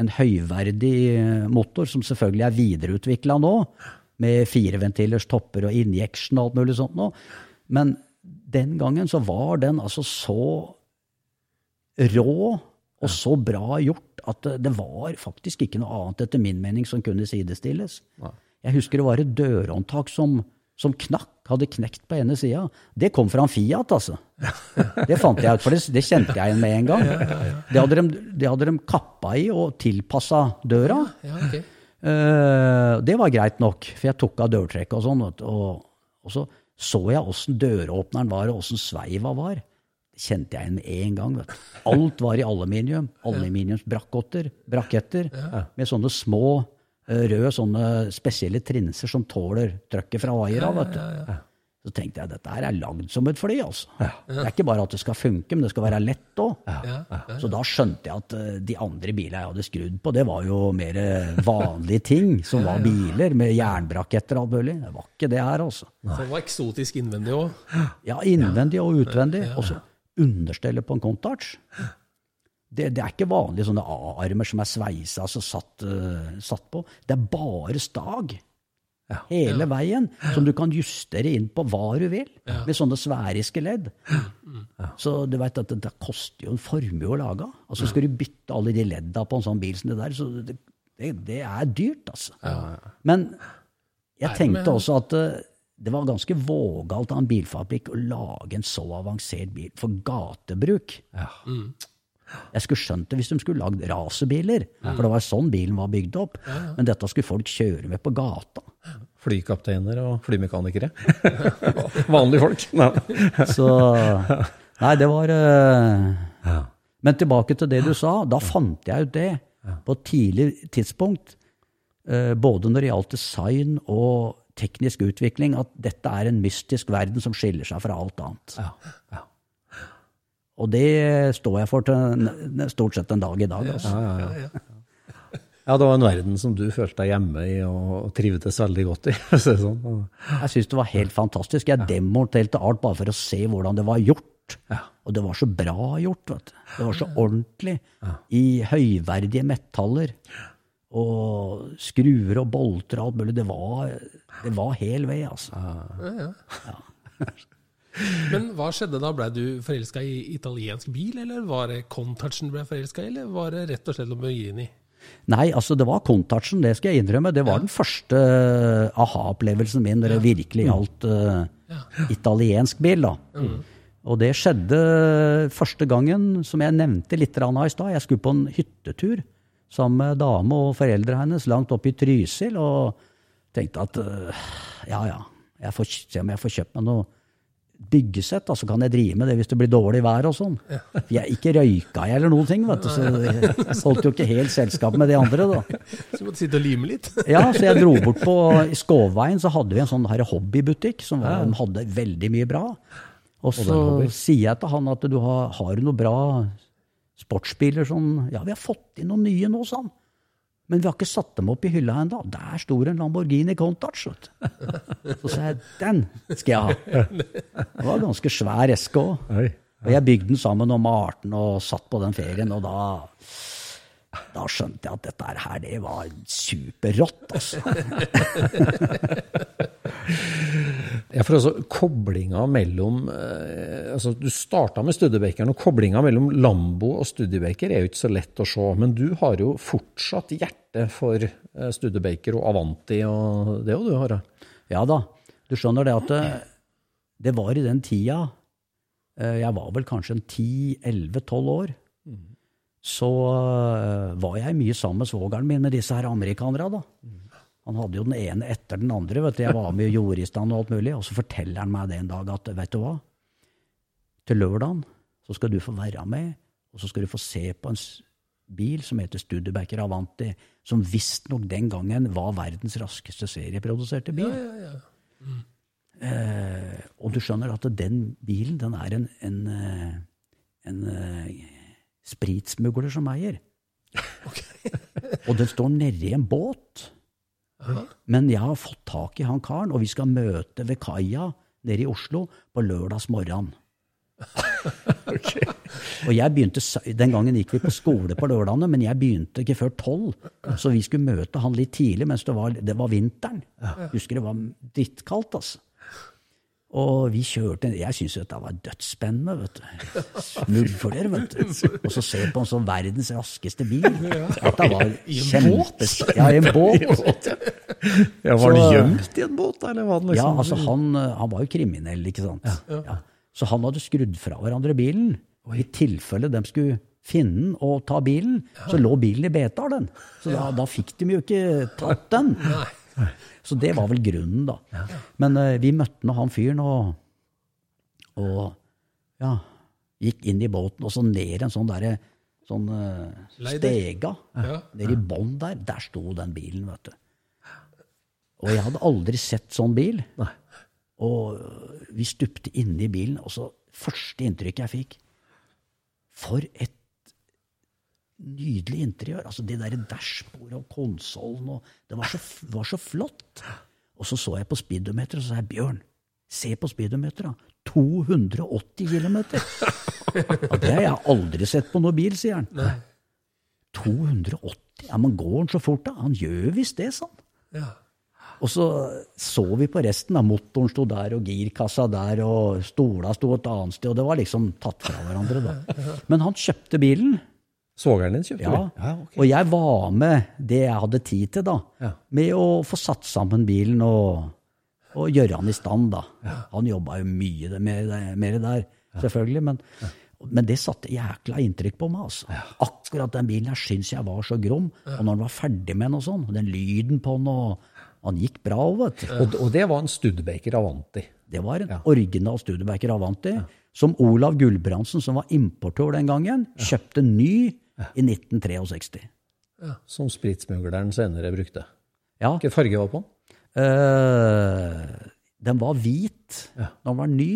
en høyverdig eh, motor som selvfølgelig er videreutvikla nå, med fireventilers topper og injection og alt mulig sånt nå. Men den gangen så var den altså så rå og så bra gjort at det- det var faktisk ikke noe annet etter min mening som kunne sidestilles. Jeg husker det var et dørhåndtak som, som knakk, hadde knekt på ene sida. Det kom fra en Fiat, altså. Det fant jeg ut, for det, det kjente jeg igjen med en gang. Det hadde de, det hadde de kappa i og tilpassa døra. ja okay. uh, det var greit nok, for jeg tok av dørtrekket og sånn. Og, og så så jeg åssen døråpneren var, og åssen sveiva var. Det kjente jeg igjen med en gang. vet. Alt var i aluminium. Aluminiumsbraketter braketter, med sånne små røde sånne spesielle trinser som tåler trøkket fra vaiera. vet du. Så tenkte jeg dette her er lagd som et fly. altså. Det er ikke bare at det skal funke, men det skal være lett òg. Så da skjønte jeg at eh, de andre bilene jeg hadde skrudd på, det var jo mer eh, vanlige ting som var biler, med jernbraketter og alt mulig. Det var ikke det her, altså. Så det var eksotisk innvendig òg. Ja, innvendig og utvendig. Og så understellet på en Countach. Det, det er ikke vanlige sånne A-armer som er sveisa og satt, uh, satt på. Det er bare stag. Hele veien, som du kan justere inn på hva du vil, med sånne sveriske ledd. Så du vet at det, det koster jo en formue å lage. Altså Skal du bytte alle de ledda på en sånn bil som det der, så det, det, er dyrt, altså. Men jeg tenkte også at uh, det var ganske vågalt av en bilfabrikk å lage en så avansert bil for gatebruk. Jeg skulle skjønt det hvis de skulle lagd racerbiler, for det var sånn bilen var bygd opp. Men dette skulle folk kjøre med på gata. Flykapteiner og flymekanikere. Vanlige folk. Så Nei, det var eh, Men tilbake til det du sa. Da fant jeg ut det på et tidlig tidspunkt, uh, både når det gjaldt design og teknisk utvikling, at dette er en mystisk verden som skiller seg fra alt annet. Og det står jeg for til stort sett en dag i dag. Altså. Ja, det var en verden som du følte deg hjemme i og trivdes veldig godt i. sånn. Jeg syns det var helt fantastisk. Jeg demonterte alt bare for å se hvordan det var gjort. Og det var så bra gjort. vet du. Det var så ordentlig. I høyverdige metaller. Og skruer og bolter og alt mulig. Det var, det var hel vei, altså. Men hva skjedde da? Blei du forelska i italiensk bil, eller var det Contouchen du ble forelska i, eller var det rett og slett Lamborghini? Nei, altså det var Contouchen, det skal jeg innrømme. Det var den første eh, aha-opplevelsen min når det virkelig gjaldt eh, italiensk bil. da. Og det skjedde første gangen, som jeg nevnte litt i stad. Jeg skulle på en hyttetur sammen med dame og foreldre hennes langt oppe i Trysil, og tenkte at uh, ja, ja, jeg får se om jeg får kjøpt meg noe byggesett, da, så kan jeg drive med det hvis det blir dårlig vær og sånn. For jeg ikke røyka jeg eller noen ting, vet du, så jeg holdt jo ikke helt selskap med de andre, da. Så du måtte sitte og lime litt? Ja, så jeg dro bort på i Skåveien, så hadde vi en sånn her hobbybutikk som var, ja. hadde veldig mye bra. Og så sier jeg til han at du har, har du noe bra sportsbiler sånn Ja, vi har fått inn noen nye nå, sa han. Men vi har ikke satt dem opp i hylla ennå. Der sto en Lamborghini Countach. Så sa jeg den skal jeg ha. Det var en ganske svær eske òg. Og jeg bygde den sammen med Marten og satt på den ferien, og da da skjønte jeg at dette her, det var superrått, altså. Ja, for altså, koblinga mellom eh, altså, Du starta med Studebakeren, og koblinga mellom Lambo og Studebaker er jo ikke så lett å se. Men du har jo fortsatt hjerte for eh, Studebaker og Avanti, og det òg, du, Harald. Ja da. Du skjønner det at det, det var i den tida eh, Jeg var vel kanskje en 10-11-12 år. Så eh, var jeg mye sammen med svogeren min med disse her amerikanere. da. Han hadde jo den ene etter den andre. vet du. Jeg var med og gjorde i stand og alt mulig. Og så forteller han meg det en dag at vet du hva, til lørdagen så skal du få være med, og så skal du få se på en bil som heter Studebaker Avanti, som visstnok den gangen var verdens raskeste serieproduserte bil. Ja, ja, Eh, og du skjønner at den bilen, den er en, en, en, en eh, spritsmugler som eier. og den står nedi en båt. Men jeg har fått tak i han karen, og vi skal møte ved kaia nede i Oslo på lørdags morgen. Og jeg begynte, Den gangen gikk vi på skole på lørdagene, men jeg begynte ikke før tolv. Så vi skulle møte han litt tidlig mens det var, det var vinteren. Husker det var drittkaldt, altså. Og vi kjørte Jeg syntes jo dette var dødsspennende, vet du. Smugler, vet du. Og så se på en sånn verdens raskeste bil. Dette var I Ja, i en båt. Ja, var han gjemt i en båt, eller var han Ja, liksom altså han, eh, han var jo kriminell, ikke sant. Ja. Så han hadde skrudd fra hverandre bilen. Og I tilfelle de skulle finne den og ta bilen, så lå bilen i betalen. den. Så da, da fikk de jo ikke tatt den. Så det var vel grunnen, da. Men uh, vi møtte nå han fyren, og, og ja, gikk inn i båten, og så ned en sånn derre sånn uh, stega. Ja. Nede i bånn der, der sto den bilen, vet du. Og jeg hadde aldri sett sånn bil. Og vi stupte inne i bilen, og så første inntrykket jeg fikk For et nydelig interiør. Altså det derre dashbordet og konsollen og Det var så, var så flott. Og så så jeg på speedometeret, og så sa jeg Bjørn, se på speedometeret. 280 km! Ja, det har jeg aldri sett på noen bil, sier han. 280? Ja, men går han så fort, da? Han gjør visst det, han. Ja. Og så så vi på resten. da, Motoren sto der, og girkassa der, og stola sto et annet sted. Og det var liksom tatt fra hverandre, da. Men han kjøpte bilen. Svogeren din kjøpte Ja, bil? Ja, okay. Og jeg var med det jeg hadde tid til, da. Ja. Med å få satt sammen bilen og, og gjøre han i stand, da. Han jobba jo mye med det, med det der, selvfølgelig. Men, men det satte jækla inntrykk på meg. altså. Akkurat den bilen her syns jeg var så grom. Og når han var ferdig med den og sånn, og den lyden på den og Han gikk bra òg, vet du. Og, og det var en Studebaker Avanti. Det var en original Studebaker Avanti som Olav Gulbrandsen, som var importør den gangen, kjøpte ny i 1963. Som spritsmugleren senere brukte. Ja, Hvilken farge var på den? Uh, den var hvit når den var ny,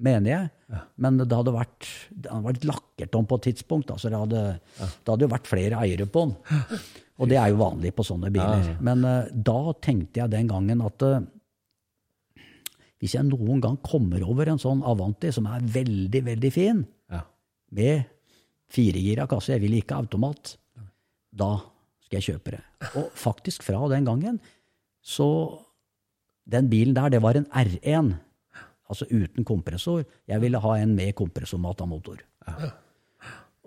mener jeg. Men det hadde vært, det hadde vært lakkert om på et tidspunkt. Da, så det hadde, det hadde jo vært flere eiere på den. Og det er jo vanlig på sånne biler. Men uh, da tenkte jeg den gangen at uh, hvis jeg noen gang kommer over en sånn Avanti som er veldig, veldig fin, Ja. med firegira kasse, jeg vil ikke automat, da skal jeg kjøpe det. Og faktisk fra den gangen, så Den bilen der, det var en R1, altså uten kompressor. Jeg ville ha en med kompressormata motor.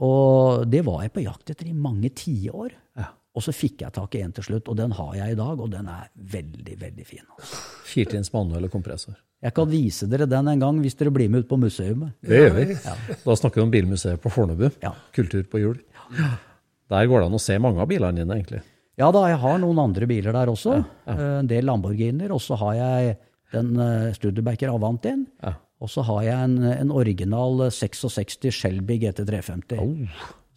Og det var jeg på jakt etter i mange tiår. Og så fikk jeg tak i en til slutt, og den har jeg i dag, og den er veldig, veldig fin. altså. Firtrinns manuell og kompressor. Jeg kan vise dere den en gang hvis dere blir med ut på museet. Det gjør vi. Da snakker vi om Bilmuseet på Fornebu. Ja. Kultur på hjul. Der går det an å se mange av bilene dine, egentlig. Ja da, jeg har noen andre biler der også. Eh, En del Lamborghiner. Og så har jeg den eh, Studebaker Avantien. Ja. Og så har jeg en, en original 66 Shelby GT350.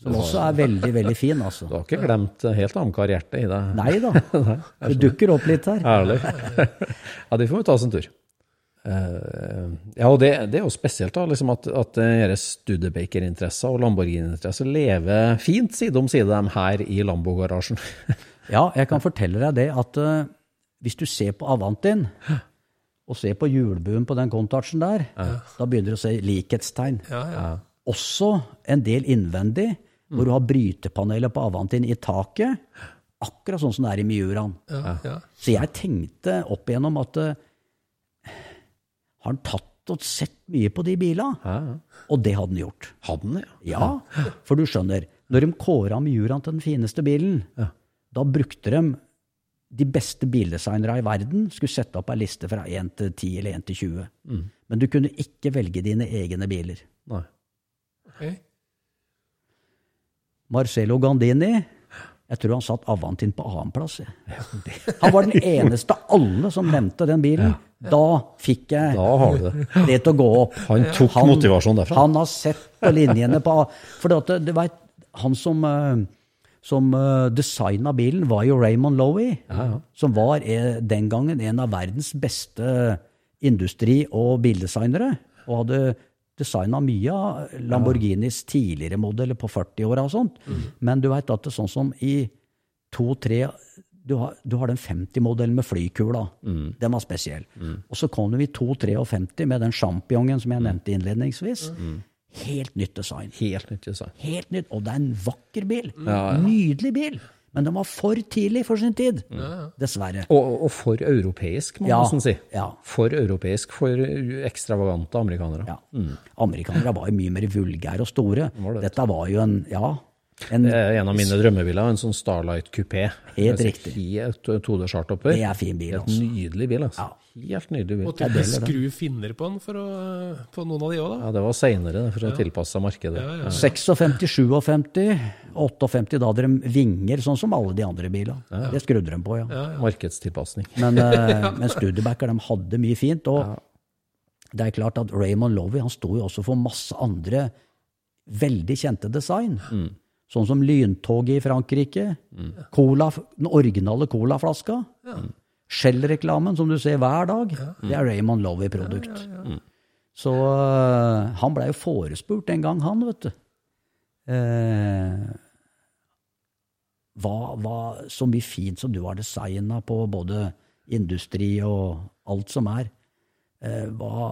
Som også er veldig, veldig fin, altså. Du har ikke glemt helt Amcar-hjertet i deg? Nei da. Det dukker opp litt her. Ærlig. ja, de får vi ta oss en tur. Eh, ja, og det, det er jo spesielt da, liksom at, at deres Studebaker-interesser og Lamborghini-interesser lever fint side om side dem her i Lambo-garasjen. Ja, jeg kan fortelle deg det at uh, hvis du ser på Avantien, og ser på hjulbuen på den Contouchen der, da begynner du å se likhetstegn. Ja, ja. Også en del innvendig, hvor du har brytepanelet på Avantin i taket, akkurat sånn som det er i Miuraen. ja, ja. Så jeg tenkte opp igjennom at uh, har han tatt og sett mye på de bilene? Og det hadde han gjort. Hadde han ja. Ja, for du skjønner, når de kåra Miuraen til den fineste bilen, da brukte de de beste bildesignere i verden skulle sette opp ei liste fra 1 til 10 eller 1 til 20. Men du kunne ikke velge dine egne biler. Nei. Ok. Marcello Gandini jeg tror han satt Avantin på annenplass. Han var den eneste av alle som nevnte den bilen. Da fikk jeg Da har du det. til å gå opp. Han tok motivasjon derfra. Han har sett på linjene på For det, at det var han som, eh, som eh, designa bilen, var jo Raymond Lowie. Som var eh, den gangen en av verdens beste industri- og bildesignere. Og hadde designa mye av Lamborghinis tidligere modeller på 40-åra og sånt. Men du veit at det er sånn som i to-tre du har, du har den 50-modellen med flykula. Den var spesiell. Og så kom du i 253 med den sjampiongen som jeg nevnte innledningsvis. Helt nytt design. Helt nytt design. Helt nytt. Og det er en vakker bil. Nydelig bil. Men den var for tidlig for sin tid. Dessverre. Og, og for europeisk, må man Ja, nesten si. ja. For europeisk, for ekstravagante amerikanere. Ja. Amerikanere var jo mye mer vulgære og store. Var det, Dette var jo en Ja, En, Det er en av mine drømmebiler, en sånn Starlight kupé. Helt riktig. Helt todørs hardtopper. det er fin bil, Helt altså. nydelig bil, altså. Helt nydelig bil. Måtte du skru finner på den for å, på noen av de òg, da? Ja, det var seinere, for å tilpasse seg markedet. Ja, ja. 56, 57, 58, da hadde de vinger, sånn som alle de andre bilene. Det skrudde de på, ja. Markedstilpasning. Men, eh, men Studebacker de hadde mye fint. Og det er klart at Raymond Lowy han sto jo også for masse andre veldig kjente design. Sånn som lyntoget i Frankrike. Cola, den originale colaflaska. Shell-reklamen som du ser hver dag. Det er Raymond Lowy-produkt. Så uh, han blei jo forespurt en gang, han, vet du. Uh, hva, hva, så mye fint som du har designa på både industri og alt som er. Uh, hva,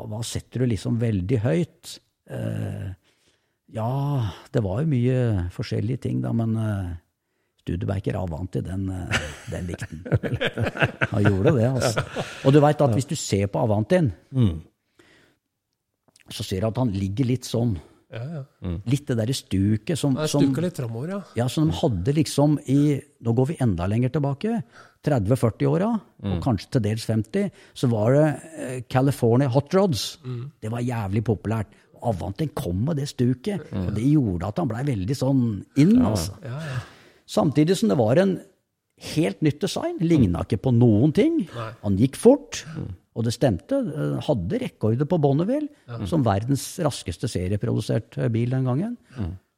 hva, setter du liksom veldig høyt? Eh, ja, det var jo mye forskjellige ting, da, men Studebaker Avanti, den, eh, den den han. Han gjorde det, altså. Og du veit at hvis du ser på Avantien, så ser du at han ligger litt sånn. Ja, ja. Litt det derre stuket som, som litt framover, ja. ja, som de hadde liksom i Nå går vi enda lenger tilbake. 30-40-åra, og kanskje til dels 50, så var det eh, California Hot Rods. Det var jævlig populært. Avanten kom med det stuket, og det gjorde at han blei veldig sånn inn. altså. Samtidig som det var en helt nytt design. Ligna ikke på noen ting. Han gikk fort, og det stemte. Eh, Hadde rekorder på Bonneville som verdens raskeste serieprodusert eh, bil den gangen.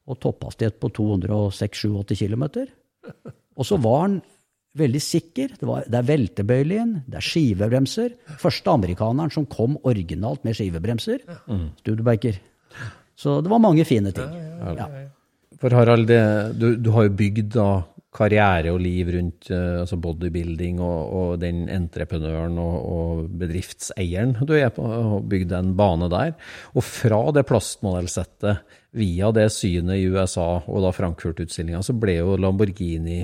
Og topphastighet på 206-87 km. Og så var han veldig sikker. Det, var, det er veltebøyelig inn, det er skivebremser. Første amerikaneren som kom originalt med skivebremser. Studebaker. Så det var mange fine ting. Ja, ja, Ja. For Harald, det, du, du har jo bygd da karriere og liv rundt eh, altså bodybuilding og, og den entreprenøren og, og bedriftseieren du er på, og bygd en bane der. Og fra det plastmodellsettet, via det synet i USA og da Frankfurt-utstillinga, så ble jo Lamborghini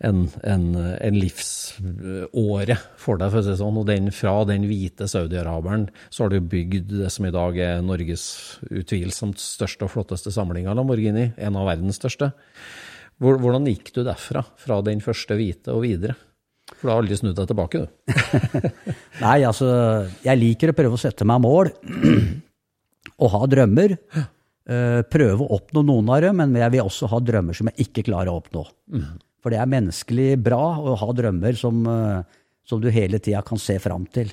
en, en, en livsåre for deg, for å si det sånn. Og den, fra den hvite saudi-araberen så har du bygd det som i dag er Norges utvilsomt største og flotteste samling av Lamborghini. En av verdens største. Hvor- Hvordan gikk du derfra, fra den første hvite og videre? For du har aldri snudd deg tilbake, du. Nei, altså, jeg liker å prøve å sette meg mål og ha drømmer. Eh, prøve å oppnå noen av dem, men jeg vil også ha drømmer som jeg ikke klarer å oppnå. For det er menneskelig bra å ha drømmer som, eh, som du hele tida kan se fram til.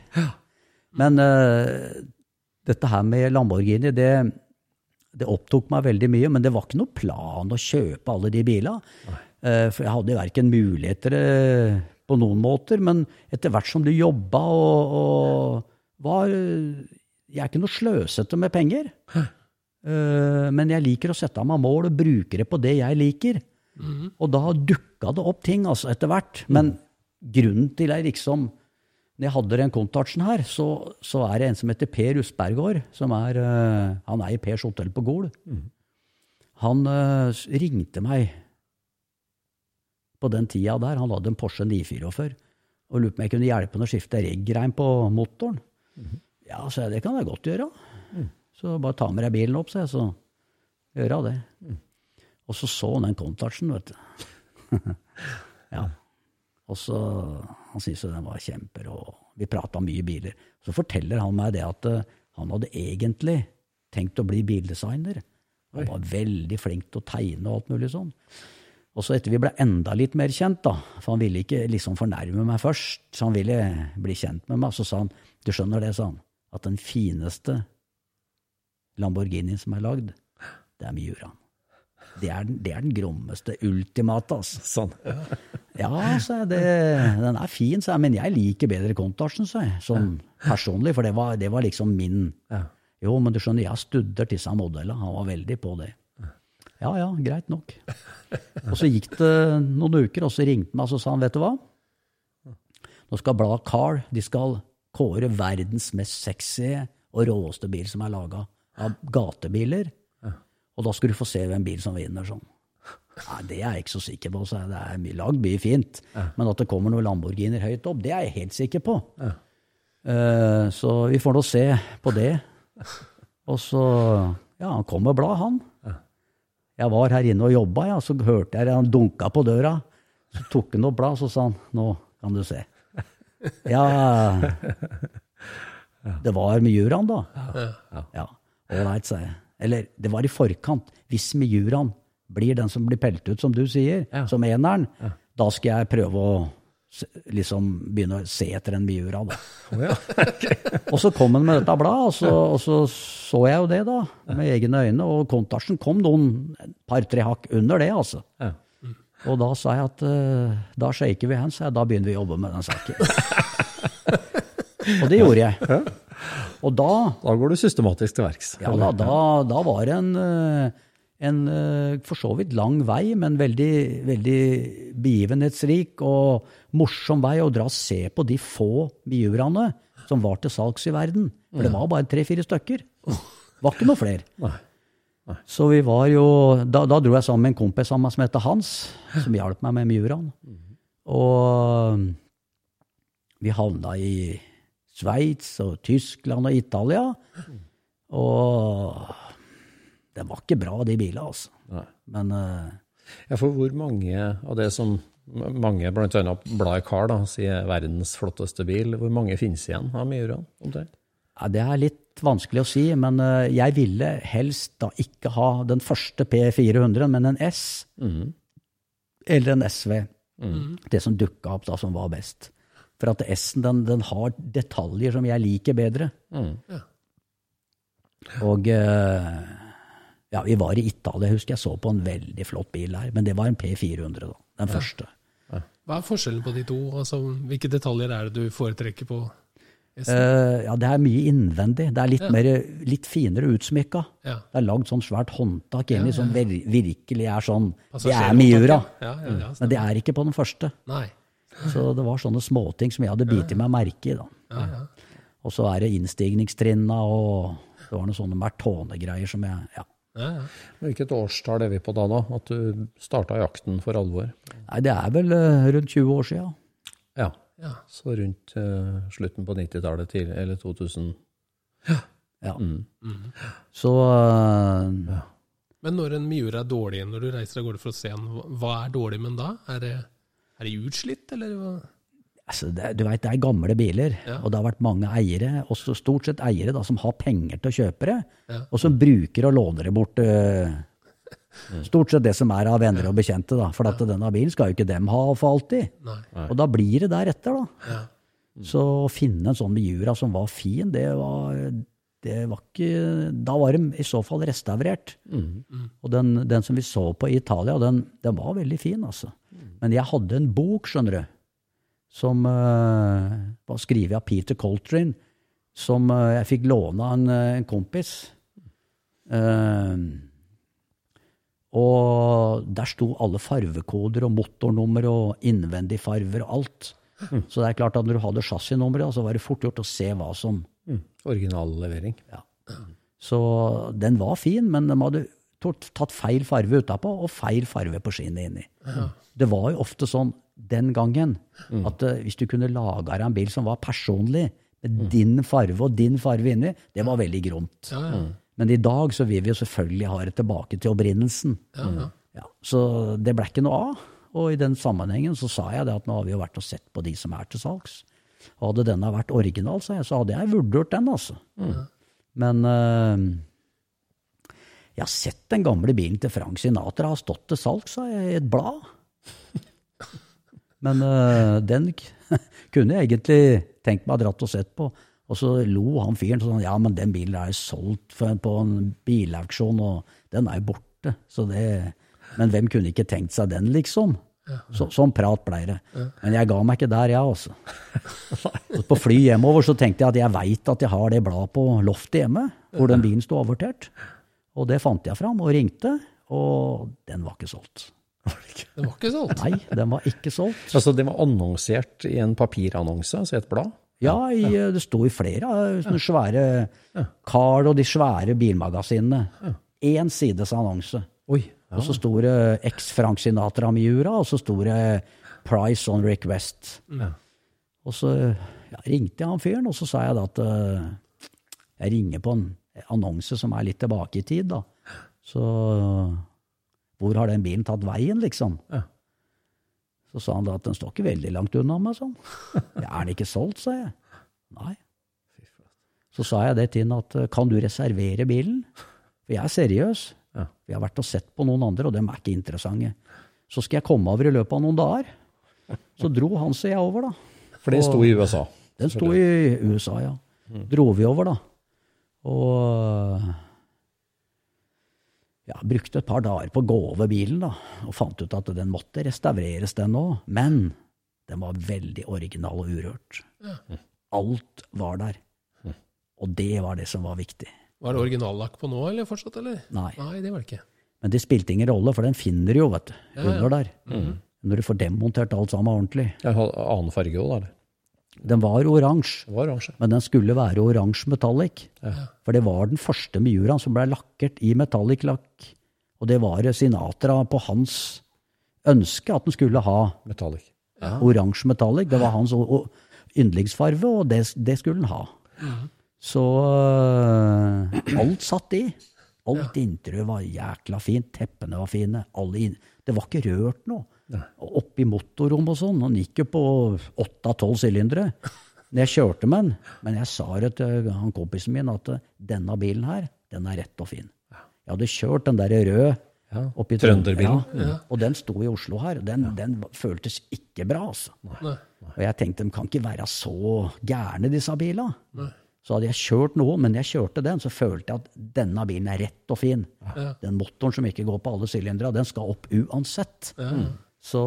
Men uh, dette her med Lamborghini, det, det opptok meg veldig mye, men det var ikke noe plan å kjøpe alle de bilene. Uh, For jeg hadde verken muligheter uh, på noen måter, men etter hvert som du jobba og, og var Jeg er ikke noe sløsete med penger. Men jeg liker å sette av meg mål og bruke det på det jeg liker. Og da dukka det opp ting altså, etter hvert. Men grunnen til jeg liksom når jeg hadde den kontakten her, så, så er det en som heter Per Usbergård, som er uh, Han eier Pers hotell på Gol. Han uh, ringte meg på den tida der. Han hadde en Porsche 944 og lurte på om jeg kunne hjelpe han å skifte reggreim på motoren. Ja, sa jeg, det kan jeg godt gjøre. Så bare ta med deg bilen opp, sa jeg, så gjøre det. Og så så han den kontakten, vet du. ja. Og så Han syntes jo den var kjemper, og vi prata mye biler. Så forteller han meg det at eh, han hadde egentlig tenkt å bli bildesigner. Han var veldig flink til å tegne og alt mulig sånn. Og så etter vi ble enda litt mer kjent, da, for han ville ikke liksom fornærme meg først, så han ville bli kjent med meg, så sa han, du skjønner det, sa han, at den fineste Lamborghinien som er lagd, det er Miuraen. Det er den, det er den grommeste, ultimate, altså. Sånn. Ja, så jeg, det, den er fin, så jeg, men jeg liker bedre Contarsen, så jeg, sånn personlig, for det var, det var liksom min Jo, men du skjønner, jeg har studert disse modellene, han var veldig på det. Ja ja, greit nok. Og så gikk det noen uker, og så ringte han meg og så sa han, vet du hva? Nå skal bladet Car de skal kåre verdens mest sexy og råeste bil som er laga av gatebiler. Og da skal du få se hvem bil som vinner sånn. Nei, det er jeg ikke så sikker på. Så det er lagd mye fint. Men at det kommer noen Lamborghiner høyt opp, det er jeg helt sikker på. Eh, så vi får nå se på det. Og så Ja, han kom med blad, han. Jeg var her inne og jobba, ja, så hørte jeg han dunka på døra. Så tok han opp bladet, så sa han 'Nå kan du se'. Ja Det var med juraen, da. Ja. Ålreit, sa jeg. Eller, det var i forkant. Hvis Miuraen blir den som blir pelt ut, som du sier, Ja. som eneren, da skal jeg prøve å liksom begynne å se etter en Miura, da. og så kom han med dette bladet, og så, og så så jeg jo det, da, med egne øyne. Og Kontarsen kom noen par-tre hakk under det, altså. Ja. Og da sa jeg at uh, da shaker vi hands, da begynner vi å jobbe med den saken. og det gjorde jeg. Og da, Da går du systematisk til verks. ja, da, da, da var det en, eh, en eh, for så vidt lang vei, men veldig, veldig begivenhetsrik og morsom vei å dra og se på de få biuraene som var til salgs i verden. For det var bare tre-fire stykker. Det var ikke noe flere. Nei. Så vi var jo Da, da dro jeg sammen med en kompis av meg som heter Hans, som hjalp meg med Miuraen. Og vi havna i Sveits og Tyskland og Italia. Og det var ikke bra, de bilene, altså. Nei. Men uh, Ja, for hvor mange av det som mange, annet bladet Car, da, sier verdens flotteste bil, hvor mange finnes igjen av Miura omtrent? ja, det er litt vanskelig å si, men uh, jeg ville helst da ikke ha den første P400, men en S. Eller en SV. Det som dukka opp da, som var best. For at S-en den, den har detaljer som jeg liker bedre. Og eh, ja, vi var i Italia, jeg husker jeg så på en veldig flott bil der. Men det var en P400, da. Den første. Hva er forskjellen på de to? Altså, hvilke detaljer er det du foretrekker på S-en? Eh, ja, det er mye innvendig. Det er litt, mer, litt finere utsmykka. Ja. Det er lagd sånn svært håndtak inni som vir virkelig er sånn Det er. Miura. Ja, ja, ja, Men det er ikke på den første. Nei. Så det var sånne småting som jeg hadde bitt meg merke i. da. Ja, ja. Og så er det innstigningstrinna og det var noen sånne Mertone-greier som jeg ja. Ja, ja. Hvilket årstall er vi på da, da? At du starta jakten for alvor? Nei, det er vel eh, rundt 20 år sia. Ja. Ja. Så rundt uh, slutten på 90-tallet, eller 2000. Ja. Så eh, Men når en Miura er dårlig, når du reiser av gårde for å se den, hva- hva er dårlig med den da? Er det, er det utslitt, eller hva? altså, det, du vet, det er gamle biler, Ja. og det har vært mange eiere, også stort sett eiere da, som har penger til å kjøpe det, Ja. og som bruker og låner det bort. eh, Stort sett det som er av venner og bekjente, da. For at denne bilen skal jo ikke dem ha for alltid. Nei. Og da blir det deretter, da. Ja. Så å finne en sånn Miura som var fin, det var, det var ikke Da var de i så fall restaurert. Og den, den som vi så på i Italia, den, den var veldig fin, altså. Men jeg hadde en bok, skjønner du, som uh, var skrevet av Peter Coltrane, som uh, jeg fikk låne av en, eh, en kompis. Uh, og der sto alle farvekoder og motornummer og innvendig farver og alt. Så det er klart at når du hadde chassisnummeret, så var det fort gjort å se hva som Originallevering. ja. Så den var fin, men de hadde tatt feil farve utapå og feil farve på skinnet inni. Det var jo ofte sånn den gangen at uh, hvis du kunne lage deg en bil som var personlig, med din farve og din farve inni, det var veldig gromt. Ja, ja. Men i dag så vil vi jo selvfølgelig ha det tilbake til opprinnelsen. Ja, ja. Ja, så det ble ikke noe av. Og i den sammenhengen så sa jeg det at nå har vi jo vært og sett på de som er til salgs. Og hadde denne vært original, sa jeg, så hadde jeg vurdert den, altså. Men uh, jeg har sett den gamle bilen til Frank Sinatra har stått til salgs, sa jeg, i et blad. Men uh, den kunne jeg egentlig tenkt meg å dratt og sett på. Og så lo han fyren sånn, ja, men den bilen er jo solgt for, på en bilauksjon, og den er jo borte. Så det, men hvem kunne ikke tenkt seg den, liksom? Så, sånn prat blei det. Men jeg ga meg ikke der, jeg, altså. På fly hjemover så tenkte jeg at jeg veit at jeg har det bladet på loftet hjemme, hvor den bilen sto avertert. Og det fant jeg fram, og ringte, og den var ikke solgt. Det var ikke solgt. Nei, den var ikke solgt. Altså, det var annonsert i en papirannonse, altså i et blad? Ja, i, det sto i flere av sånne svære Carl og de svære bilmagasinene. Én sides annonse. Oi. Og så sto det X Frank Sinatra Miura, og så sto det Price on request. Og så ja, ringte jeg han fyren, og så sa jeg da at eh, jeg ringer på en annonse som er litt tilbake i tid, da. Så Hvor har den bilen tatt veien, liksom? Ja. Så sa han da at den står ikke veldig langt unna meg, sånn. Ja, er den ikke solgt, sa jeg. Nei. Så sa jeg det til han at kan du reservere bilen? For jeg er seriøs. Ja. Vi har vært og sett på noen andre, og dem er ikke interessante. Så skal jeg komme over i løpet av noen dager. Så dro han og jeg over, da. For den sto i USA. Den sto i USA, ja. Dro vi over, da. Og ja, brukte et par dager på å gå over bilen, da. Og fant ut at den måtte restaureres, den òg. Men den var veldig original og urørt. Alt var der. Og det var det som var viktig. Var det originallakk på nå, eller fortsatt, eller? Nei. Nei, det var det ikke. Men det spilte ingen rolle, for den finner du jo, vet du. Ja, ja. Under der. Når du får demontert alt sammen ordentlig. Jeg har annen farge òg, eller? Den var oransje. Men den skulle være oransje metallic. For det var den første Miuraen som ble lakkert i metallic-lakk. Og det var Sinatra på hans ønske at den skulle ha Metallic. oransje metallic. Det var hans yndlingsfarve, og det, det skulle den ha. Så øh, alt satt i. Alt interiør var jækla fint. Teppene var fine. Det var ikke rørt noe. Og Oppi motorrom og sånn. Han gikk jo på åtte av tolv sylindere. Når jeg kjørte med den. Men jeg sa det til han kompisen min at denne bilen her, den er rett og fin. Jeg hadde kjørt den der røde Ja, oppi trønderbilen. Ja, og den sto i Oslo her. Den, den føltes ikke bra, altså. Nei. Og jeg tenkte de kan ikke være så gærne, disse bilene. Så hadde jeg kjørt noe, men jeg kjørte den, så følte jeg at denne bilen er rett og fin. Den motoren som ikke går på alle sylindere, den skal opp uansett. Så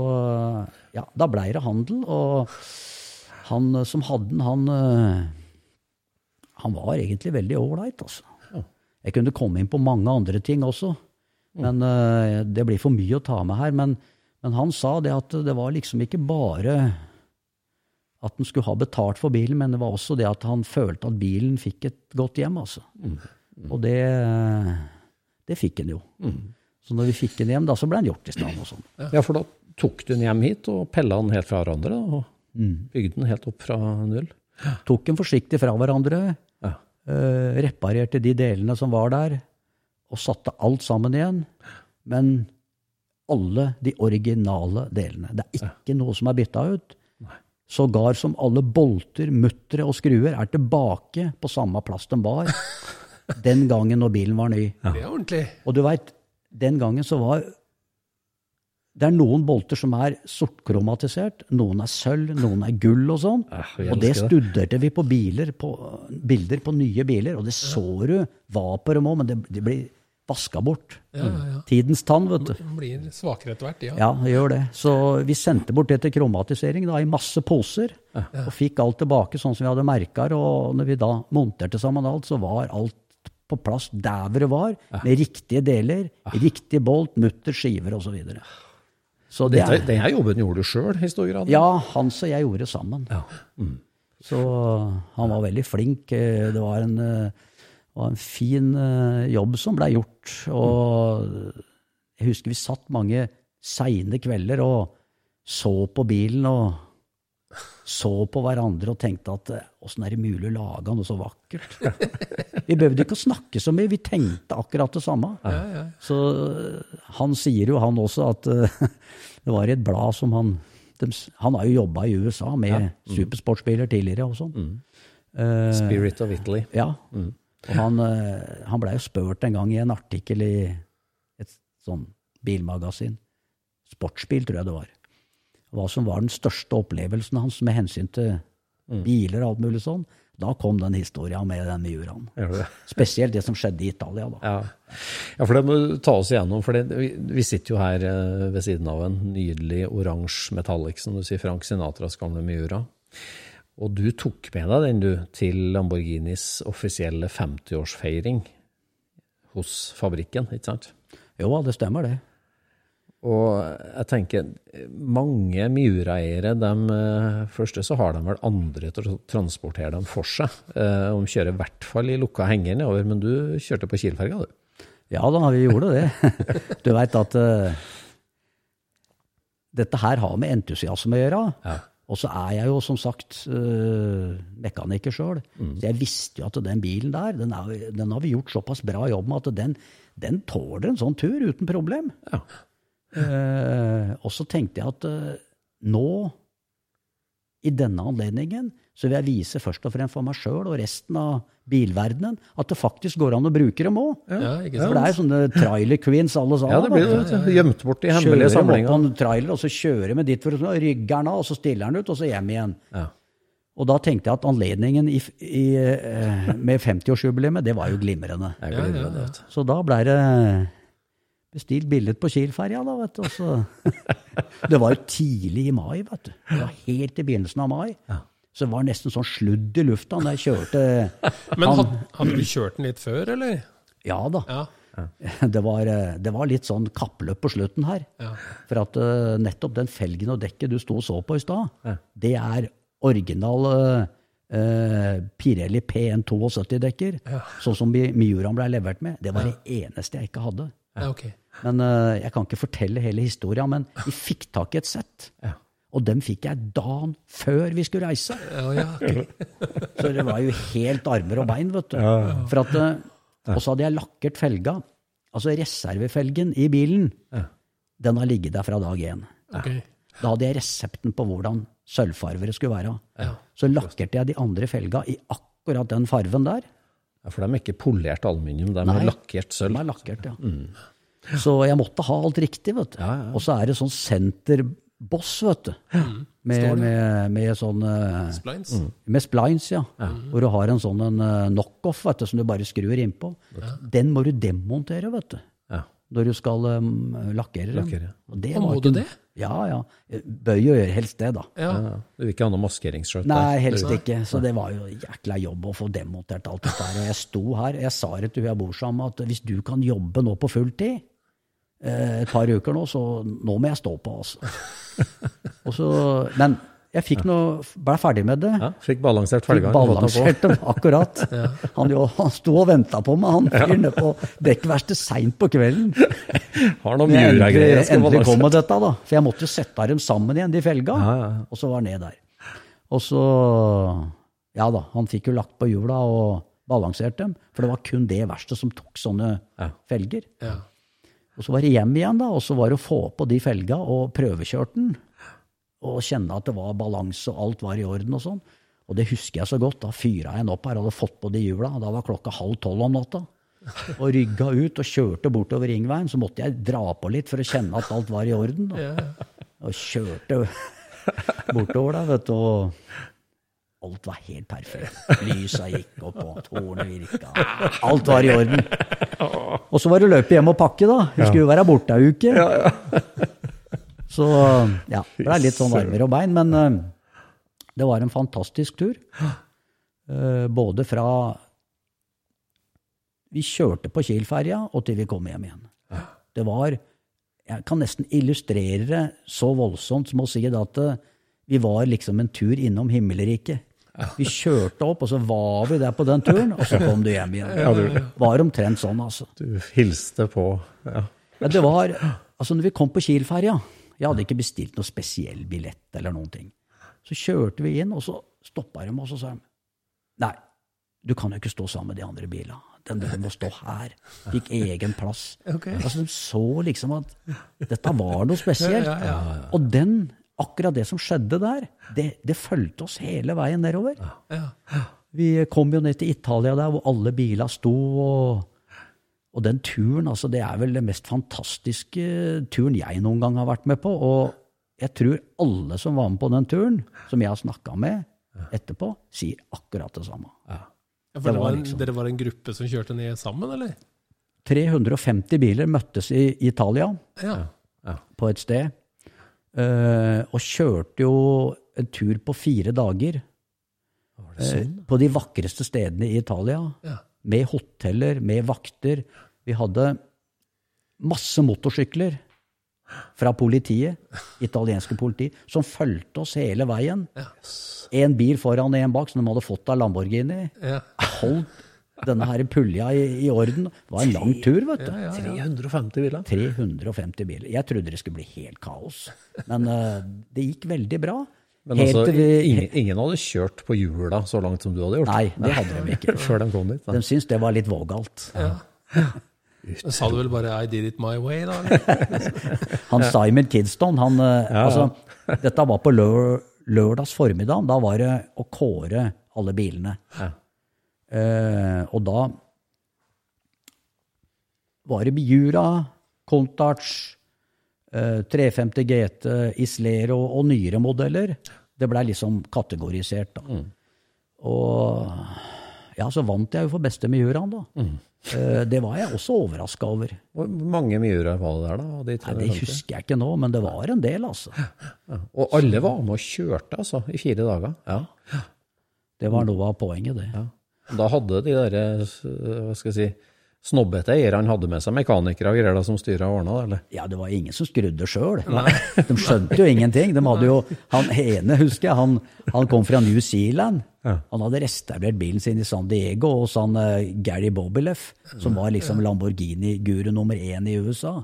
ja, da blei det handel, og han eh, som hadde den, han eh, Han var egentlig veldig ålreit, altså. Jeg kunne komme inn på mange andre ting også, men eh, det blir for mye å ta med her. Men, men han sa det at det var liksom ikke bare at han skulle ha betalt for bilen, men det var også det at han følte at bilen fikk et godt hjem, altså. Og det, det fikk han jo. Så når vi fikk han hjem, da, så ble han gjort i stand og sånn. Ja, for da tok du den hjem hit og pella den helt fra hverandre, og Mm. bygde den helt opp fra null. Tok den forsiktig fra hverandre, Ja. Uh, reparerte de delene som var der, og satte alt sammen igjen. Men alle de originale delene. Det er ikke noe som er bytta ut. Sågar som alle bolter, muttere og skruer er tilbake på samme plass de var den gangen når bilen var ny. Det er ordentlig. Og du veit, den gangen så var Det er noen bolter som er sortkromatisert, noen er sølv, noen er gull og sånn. Eh, og det studerte vi på, biler, på bilder på nye biler, og det så du dem òg, men det, det blir vaska bort. Ja, ja, ja. Tidens tann, vet du. Blir svakere etter hvert, ja. Ja, det gjør det. Så vi sendte bort det til kromatisering da, i masse poser, og fikk alt tilbake sånn som vi hadde merka. Og når vi da monterte sammen alt, så var alt på plass der det var, med riktige deler, riktig bolt, mutter, skiver osv. Så, det Dette, er, denne jobben gjorde du sjøl, i stor grad? ja, Hans og jeg gjorde det sammen. Så han var veldig flink. Eh, Det var en, eh, var en fin eh, jobb som blei gjort. Og jeg husker vi satt mange seine kvelder og så på bilen og så på hverandre og tenkte at eh, åssen er det mulig å lage noe så vakkert? Vi behøvde ikke å snakke så mye, vi tenkte akkurat det samme. Så eh, han sier jo, han også, at eh, det var i et blad som han de, Han har jo jobba i USA med supersportsbiler tidligere og sånn. Eh, Spirit of Italy. ja. Og han, han blei jo spurt en gang i en artikkel i et sånn bilmagasin, Sportsbil tror jeg det var, hva som var den største opplevelsen hans med hensyn til biler og alt mulig sånn. Da kom den historia med den Miuraen. Spesielt det som skjedde i Italia, da. Ja. ja, for det må du ta oss igjennom. For det, vi, vi sitter jo her eh, ved siden av en nydelig oransje metallic, som du sier, Frank Sinatras gamle Miura. Og du tok med deg den, du, til Lamborghinis offisielle 50-årsfeiring hos fabrikken, ikke sant? Jo, det stemmer det. Og jeg tenker, mange Miura-eiere, de, eh, første så har de vel andre til å transportere dem for seg. Eh, De kjører i hvert fall i lukka henger nedover, men du kjørte på Kielferga, du. Ja da, vi gjorde det. Du veit at uh, dette her har med entusiasme å gjøre. Og så er jeg jo som sagt uh, mekaniker sjøl, så jeg visste jo at den bilen der, den, er, den har vi gjort såpass bra jobb med at den, den tåler en sånn tur uten problem. Eh, og så tenkte jeg at eh, nå, i denne anledningen, så vil jeg vise først og fremst for meg sjøl og resten av bilverdenen at det faktisk går an å bruke dem òg. Ja, For det er jo sånne trailer queens alle sammen. Ja, det blir det. vet. Gjemt bort i hemmelige Kjører dem opp på en trailer, og så kjører med dit for å rygge den av, og så stiller den ut, og så hjem igjen. Ja. Og da tenkte jeg at anledningen i, i, eh, med 50-årsjubileet, det var jo glimrende. Jeg Ja, ja, ja. Så da blei det bestilt billett på Kiel-ferja, da, vet du. Så Det var jo tidlig i mai, vet du. Det var helt i begynnelsen av mai. Så det var nesten sånn sludd i lufta når jeg kjørte Men Han- hadde, hadde du kjørt den litt før, eller? Ja da. Ja. Det var, eh, det var litt sånn kappløp på slutten her. Ja. For at eh, nettopp den felgen og dekket du sto og så på i stad, det er original eh, eh, Pirelli P172-dekker. Sånn som Mi- Miuraen ble levert med. Det var det eneste jeg ikke hadde. ja, ok. Men uh, Jeg kan ikke fortelle hele historia, men vi fikk tak i et sett. Og dem fikk jeg dagen før vi skulle reise. Ja, ja, Okay. Så det var jo helt armer og bein, vet du. For at, eh, og så hadde jeg lakkert felga. Altså reservefelgen i bilen. Den har ligget der fra dag én. Okay. Da hadde jeg resepten på hvordan sølvfarvere skulle være. Ja. Så lakkerte jeg de andre felga i akkurat den farven der. Ja, for de er ikke polert aluminium, de er Nei. sølv. De er lakkert, ja. Så jeg måtte ha alt riktig, vet du. Og så er det sånn senterboss, vet du. Med, med, med sånn eh, Splines? Med splines, ja. Hvor du har en sånn en eh, knockoff vet du, som du bare skrur innpå. Den må du demontere, vet du. Ja. Når du skal um, lakkere den. Lakkere. Og det må du det? Ja, ja. Bør jo gjøre helst det, da. Ja. Ja, Du vil ikke ha noe maskeringsskjørt Nei, helst helst ikke. Så det var jo jækla jobb å få demontert alt dette her. Og jeg sto her, jeg sa det til hun jeg bor sammen med, at hvis du kan jobbe nå på fulltid et par uker nå, så nå må jeg stå på, altså. Og så, men jeg fikk noe, ble ferdig med det. Ja, fikk balansert felgene. dem, akkurat. Han, jo, han sto og venta på meg, han fyren nede på dekkverkstedet seint på kvelden. Har noen Miura-greier. endelig, endelig kom med dette, da. For jeg måtte sette dem sammen igjen, de felga. Ja, ja, ja. Og så var ned der. Og så Ja da, han fikk jo lagt på hjula og balansert dem. For det var kun det verste som tok sånne Ja. felger. Ja. Og så var det hjem igjen, da, og så var det å få på de felga og prøvekjørt den. Og kjenne at det var balanse og alt var i orden og sånn. Og det husker jeg så godt. Da fyra jeg den opp her, hadde fått på de hjula. Da var klokka halv tolv om natta. Og rygga ut og kjørte bortover ringveien. Så måtte jeg dra på litt for å kjenne at alt var i orden. Da. Og kjørte bortover der, vet du. Og alt var helt perfekt. Lysa gikk opp, og tårnet virka. Alt var i orden. Og så var det løpet hjem og pakke, da. Vi skulle jo være borte ei uke. Så ja, det ble litt sånn armer og bein. Men eh, det var en fantastisk tur. Eh, både fra vi kjørte på Kiel-ferja og til vi kom hjem igjen. Det var Jeg kan nesten illustrere det så voldsomt som å si det at eh, vi var liksom en tur innom himmelriket. Vi kjørte opp, og så var vi der på den turen, og så kom du hjem igjen. Var omtrent sånn, altså. Du hilste på. Ja. Men det var Altså, når vi kom på Kiel-ferja Jeg hadde ikke bestilt noe spesiell billett eller noen ting. Så kjørte vi inn, og så stoppa de, oss og sa Nei, du kan jo ikke stå sammen med de andre bilene. Den der må stå her. Fikk egen plass. Altså, De så liksom at dette var noe spesielt. Og den, akkurat det som skjedde der, det, det fulgte oss hele veien nedover. Vi kom jo ned til Italia der hvor alle bilene sto. og og den turen, altså det er vel den mest fantastiske turen jeg noen gang har vært med på. Og jeg tror alle som var med på den turen, som jeg har snakka med etterpå, sier akkurat det samme. Ja, for det var en, liksom- Dere var en gruppe som kjørte ned sammen, eller? 350 biler møttes i Italia Ja. på et sted, og kjørte jo en tur på fire dager eh, på de vakreste stedene i Italia. Ja. Med hoteller, med vakter. Vi hadde masse motorsykler fra politiet, italienske politi, som fulgte oss hele veien. En bil foran og en bak, som de hadde fått av Lamborghini. Ja. Holdt denne her pulja i, i orden. Det var en lang tur, vet du. 350 biler. 350 biler. Jeg trodde det skulle bli helt kaos. Men uh, det gikk veldig bra. Men Helt altså, vi- ingen, ingen hadde kjørt på hjula så langt som du hadde gjort. Nei, det hadde de ikke. Før de kom dit. Da. De syntes det var litt vågalt. Men Sa du vel bare 'I did it my way', da? han Han Simon Kidston, han eh, Ja, ja. Altså, dette var på lør, lørdags formiddag. Da var det å kåre alle bilene. Ja. Eh, og da var det Biura, Contarch, eh, 350 GT, Islero og nyere modeller. Det blei liksom kategorisert, da. Mm. Og ja, så vant jeg jo for beste Miuraen, da. Mm. Eh, det var jeg også overraska over. Hvor mange Miuraer var det der, da? de Nei, det husker jeg ikke nå, men det var en del, altså. Og alle var med og kjørte, altså, i fire dager. Ja. Det var noe av poenget, det. Da hadde de der, eh, hva skal jeg si, snobbete eierne hadde med seg mekanikere og greier som styra og ordna eller? Ja, det var ingen som skrudde sjøl. De skjønte jo ingenting. De hadde jo, han ene, husker jeg, han, han kom fra New Zealand. Ja. Han hadde restaurert bilen sin i San Diego hos han eh, Gary Bobileff, som var liksom Lamborghini-guru nummer én i USA.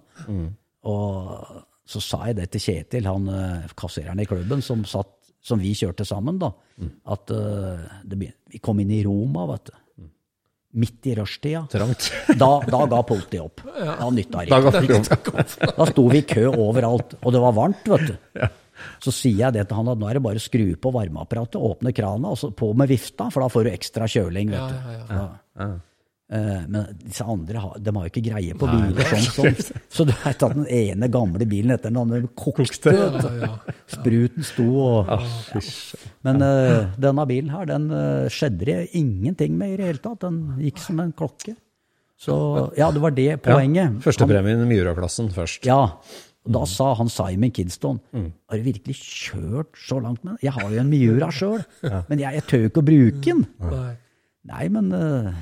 Og så sa jeg det til Kjetil, han eh, kassereren i klubben, som, satt, som vi kjørte sammen, da, at uh, det, vi kom inn i Roma, vet du. Midt i rushtida. Da, da ga politiet opp. Da nytta det ikke. Da sto vi i kø overalt, og det var varmt, vet du. Så sier jeg det til han at nå er det bare å skru på varmeapparatet, åpne krana, og så på med vifta, for da får du ekstra kjøling, vet du. Ja. Eh, Men disse andre de har jo ikke greie på biler sånn sånn. Så du vet at den ene gamle bilen etter den andre kokte. Ja, ja, ja. Spruten sto og Men uh, denne bilen her, den uh, skjedde det ingenting med i det hele tatt. Den gikk som en klokke. Så ja, det var det poenget. Ja, Førstepremien i Miura-klassen først. ja, og da sa han Simon Kidston Har du virkelig kjørt så langt med den? Jeg har jo en Miura sjøl, men jeg, jeg tør ikke å bruke den. Nei. Nei, men eh,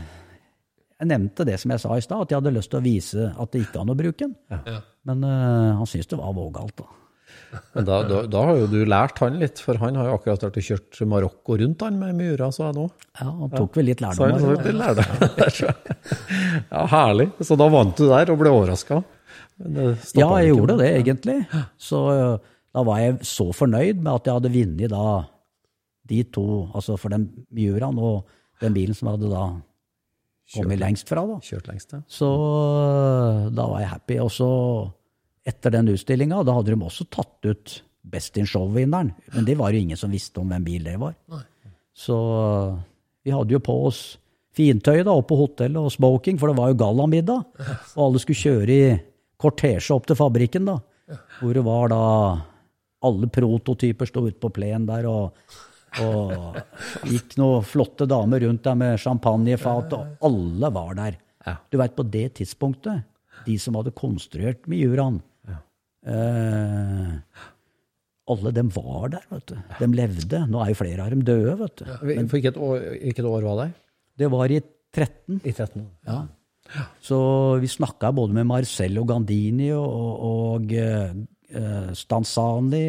jeg nevnte det som jeg sa i stad, at jeg hadde lyst til å vise at det gikk an å bruke den. Ja. Men uh, han syntes det var vågalt, da. Men da, da, da har jo du lært han litt, for han har jo akkurat vært og kjørt Marokko rundt han med Miura, så jeg nå. Ja, Han tok vel litt Så han lærdom. av litt det. lærdom. Ja, herlig. Så da vant du der og ble overraska. Ja, jeg gjorde det egentlig. Så eh, da var jeg så fornøyd med at jeg hadde vunnet da de to, altså for den Miuraen og den bilen som hadde da kommet lengst fra, da. Kjørt lengst, ja. Så øh, da var jeg happy. Og så, etter den utstillinga, da hadde de også tatt ut Best in Show-vinneren. Men det var jo ingen som visste om hvem bil det var. Nei. Så øh, vi hadde jo på oss fintøy da, oppe på hotellet og smoking, for det var jo gallamiddag. Og alle skulle kjøre i kortesje opp til fabrikken, da. Hvor det var da Alle prototyper sto ute på plenen der, og, og gikk noen flotte damer rundt der med champagnefat, og alle var der. Du veit, på det tidspunktet, de som hadde konstruert Miuraen eh, Alle dem var der, vet du. De levde. Nå er jo flere av dem døde, vet du. For hvilket år, hvilket år var det? Det var i 13. I 13. Ja. Så vi snakka både med Marcello Gandini og, og og eh, Stanzani,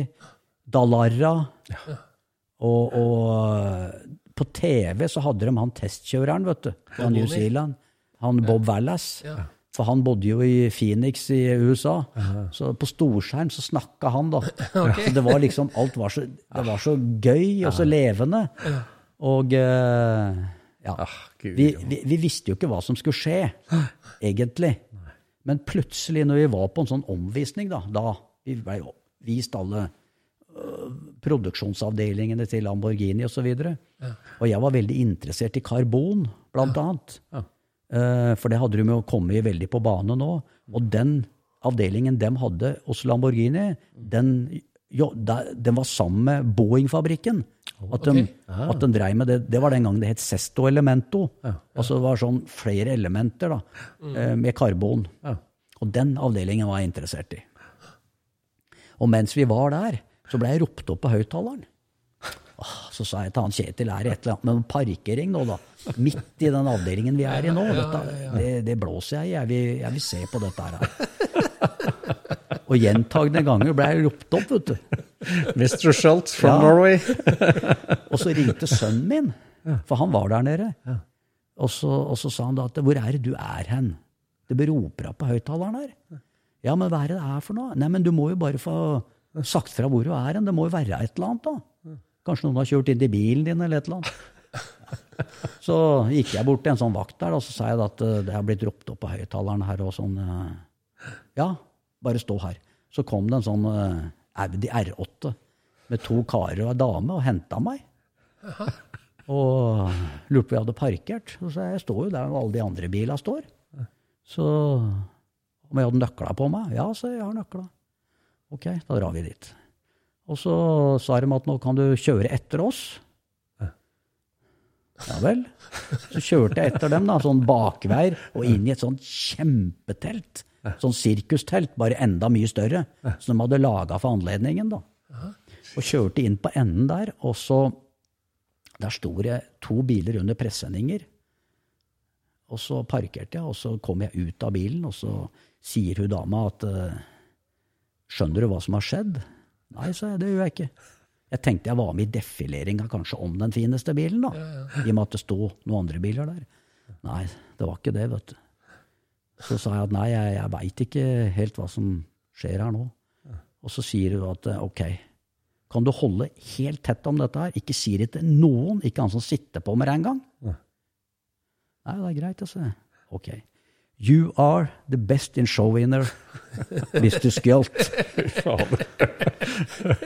Dallara. Og, og eh, på TV så hadde de han testkjøreren, vet du, fra New Zealand. Han Bob Wallace. Ja. For han bodde jo i Phoenix i USA. Så på storskjerm så snakka han, da. Så det var liksom Alt var så, det var så gøy og så levende. Og eh, ja. Vi, vi, vi visste jo ikke hva som skulle skje, egentlig. Men plutselig, når vi var på en sånn omvisning, da, da vi ble jo vist alle produksjonsavdelingene til Lamborghini osv. Og, så videre. og jeg var veldig interessert i karbon, blant annet. Ja. for det hadde de jo kommet veldig på bane nå. Og den avdelingen de hadde hos Lamborghini, den, jo, den var sammen med Boeing-fabrikken. At, de, at de dreiv med det. Det var den gangen det het Sesto Elemento. Altså det var sånn flere elementer da, eh, med karbon. Og den avdelingen var jeg interessert i. Og mens vi var der, så ble jeg ropt opp på høyttaleren. Så sa jeg til han Kjetil, er det et eller annet med parkering nå, da? Midt i den avdelingen vi er i nå. Dette, det, det blåser jeg i. Jeg jeg vil se på dette her. Og gjentagende ganger ble jeg ropt opp, vet du. Mr. Schultz from Ja. Norway. Og så ringte sønnen min, for han var der nede. Og, så, og så sa han da at 'hvor er det du er hen?' Det roper opp på høyttaleren her. Ja, men hva er det det er for noe? Nei, men du må jo bare få Sagt fra hvor du er hen. Det må jo være et eller annet, da. Kanskje noen har kjørt inn i bilen din, eller et eller annet. Så gikk jeg bort til en sånn vakt der, og så sa jeg at eh, det har blitt ropt opp på høyttaleren her og sånn. eh, Ja, bare stå her. Så kom det en sånn eh, Audi R8 med to karer og ei dame og henta meg. Og lurte på hvor jeg hadde parkert. Så sa jeg jeg står jo der alle de andre bilene står. Så om jeg hadde nøkla på meg? Ja, så jeg har nøkla. Ok, da drar vi dit. Og så sa de at nå kan du kjøre etter oss. Ja vel. Så kjørte jeg etter dem, da, sånn bakveier, og inn i et sånt kjempetelt. Sånn sirkustelt, bare enda mye større. Som de hadde laga for anledningen, da. Og kjørte inn på enden der, og så Der sto det to biler under presenninger. Og så parkerte jeg, og så kom jeg ut av bilen, og så sier hun dama at eh, Skjønner du hva som har skjedd? Nei, sa jeg, det gjør jeg ikke. Jeg tenkte jeg var med i defileringa kanskje om den fineste bilen, da. I og med at det sto noen andre biler der. Nei, det var ikke det, vet du. Så sa jeg at nei, jeg, jeg veit ikke helt hva som skjer her nå. Og så sier hun at eh, ok, kan du holde helt tett om dette her? Ikke si det til noen, ikke han som sitter på med det engang. Nei, det er greit, altså. Ok. You are the best in show winner, Mr. Skjolt.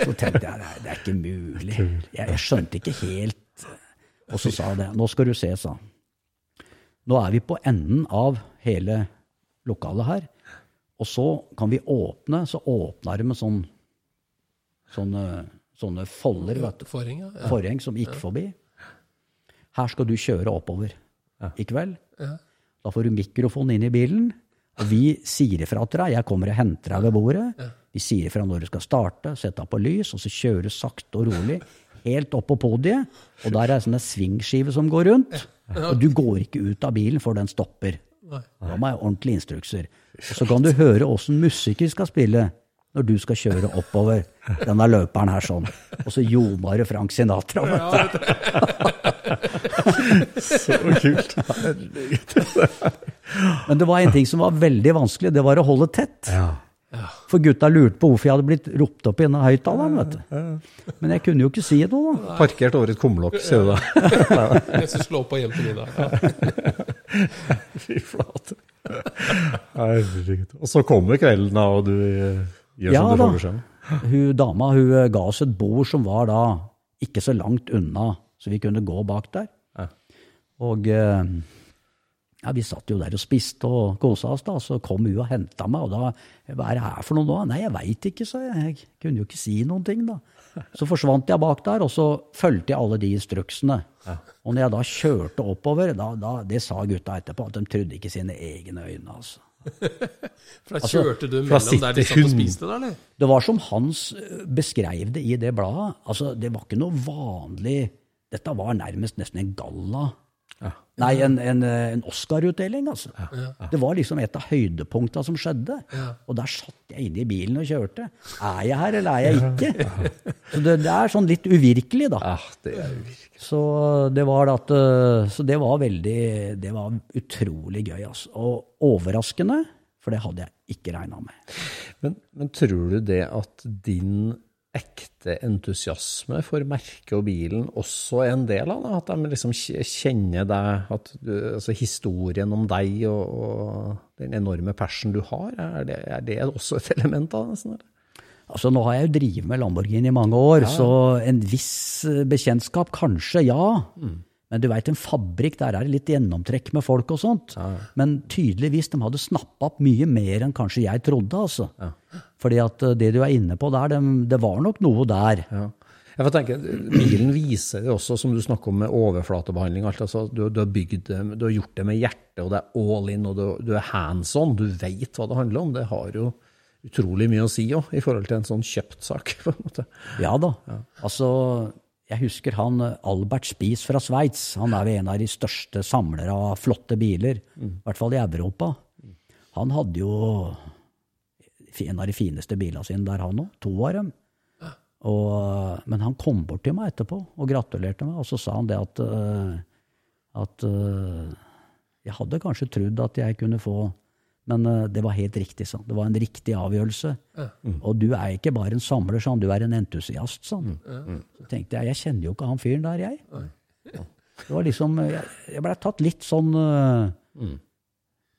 Så tenkte jeg nei, det er ikke mulig. Jeg, jeg skjønte ikke helt. Og så sa det. Nå skal du se, sa han. Nå er vi på enden av hele lokalet her. Og så kan vi åpne, så åpna det med sånn, sånne, sånne folder. Forheng, ja. ja. Forheng som gikk forbi. Her skal du kjøre oppover i kveld. Ja. Da får du mikrofon inn i bilen, og vi sier ifra til deg. Jeg kommer og henter deg ved bordet. Vi sier ifra når du skal starte, sette deg på lys, og så kjører du sakte og rolig helt opp på podiet. Og der er det sånne svingskive som går rundt. Og du går ikke ut av bilen før den stopper. Da må jeg ha ordentlige instrukser. Og så kan du høre åssen musiker skal spille når du skal kjøre oppover denne løperen her sånn. Og så ljomer det Frank Sinatra. vet du. Så kult. Men det var en ting som var veldig vanskelig, det var å holde tett. For gutta lurte på hvorfor jeg hadde blitt ropt opp i denne høyttaleren. vet du. Men jeg kunne jo ikke si noe. da. Parkert over et kumlokk, sier du da. Mens du slår på hjem til middag. Fy flate. Herregud. Og så kommer kvelden, da, og du gjør Ja som du får beskjed om. Hun dama hun ga oss et bord som var da ikke så langt unna, så vi kunne gå bak der. Ja. Og eh, ja, vi satt jo der og spiste og kosa oss, da. Så kom hun og henta meg, og da Hva er det her for noe nå? Nei, jeg veit ikke, sa jeg. Jeg kunne jo ikke si noen ting, da. Så forsvant jeg bak der, og så fulgte jeg alle de instruksene. Og når jeg da kjørte oppover, da, da, det sa gutta etterpå, at de trodde ikke sine egne øyne, altså. For da Altså, kjørte du mellom der de satt og spiste, da, eller? Det var som Hans eh, beskrev det i det bladet. Altså, det var ikke noe vanlig Dette var nærmest nesten en galla. Nei, en, en, en Oscar-utdeling, altså. Det var liksom et av høydepunktene som skjedde. Og der satt jeg inne i bilen og kjørte. Er jeg her, eller er jeg ikke? Så det, det er sånn litt uvirkelig, da. Ja, det er uvirkelig. Så det var at eh, Så det var veldig Det var utrolig gøy, altså. Og overraskende, for det hadde jeg ikke regna med. Men, men tror du det at din ekte entusiasme for merket og bilen også er en del av det? At de liksom kjenner deg, at du, altså historien om deg og, og den enorme passion du har, er det, er det også et element av det? Sånn. Altså, nå har jeg jo drevet med Lamborghini i mange år, så en viss bekjentskap, kanskje, ja. Men du veit, en fabrikk, der er det litt gjennomtrekk med folk og sånt. Men tydeligvis, de hadde snappa opp mye mer enn kanskje jeg trodde, altså. Fordi at eh, det du er inne på der, det, det var nok noe der. Ja. Jeg får tenke, Bilen viser det også, som du snakker om med overflatebehandling. alt, altså, du, du, har bygd det, du har gjort det med hjertet, og det er all in, og du, du er hands on. Du vet hva det handler om. Det har jo utrolig mye å si òg, i forhold til en sånn kjøpt sak. på en måte. Ja da. Altså, jeg husker han eh, Albert Spies fra Sveits. Han er en av de største samlere av flotte biler, i hvert fall i Europa. Han hadde jo en av de fineste bilene sine der, han òg. To av dem. Og, men han kom bort til meg etterpå og gratulerte meg, og så sa han det at, eh, at eh, jeg hadde kanskje trodd at jeg kunne få Men uh, det var helt riktig. sånn. Det var en riktig avgjørelse. Og du er ikke bare en samler, sånn, du er en entusiast. sånn. Så tenkte jeg, jeg kjenner jo ikke han fyren der, jeg. Det var liksom, Jeg, jeg blei tatt litt sånn eh,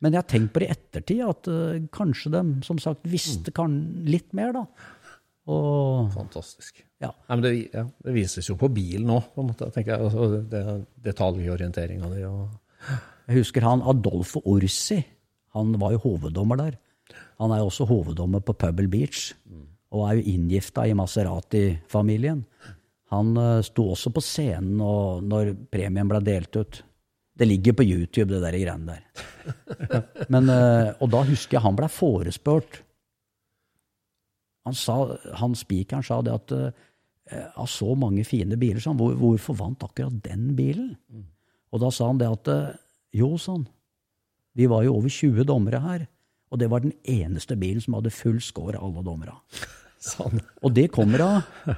Men jeg har tenkt på det i ettertid, at uh, kanskje de som sagt visste kan litt mer, da. Og Fantastisk. ja. Nei, men det, ja, det vises jo på bilen òg, på en måte. tenker jeg. Altså, det, detaljorienteringa di og Jeg husker han Adolfo Orsi. Han var jo hoveddommer der. Han er jo også hoveddommer på Pebble Beach, og er jo inngifta i Maserati-familien. Han eh, sto også på scenen og, når premien ble delt ut. Det ligger på YouTube, det der greiene der. Men, eh, og da husker jeg han ble forespurt. Han, sa, han spikeren sa det at eh, av så mange fine biler, sa han, hvorfor vant akkurat den bilen? Og da sa han det at jo, sånn, vi var jo over 20 dommere her, og det var den eneste bilen som hadde full score alle dommere. sånn. Og det kommer av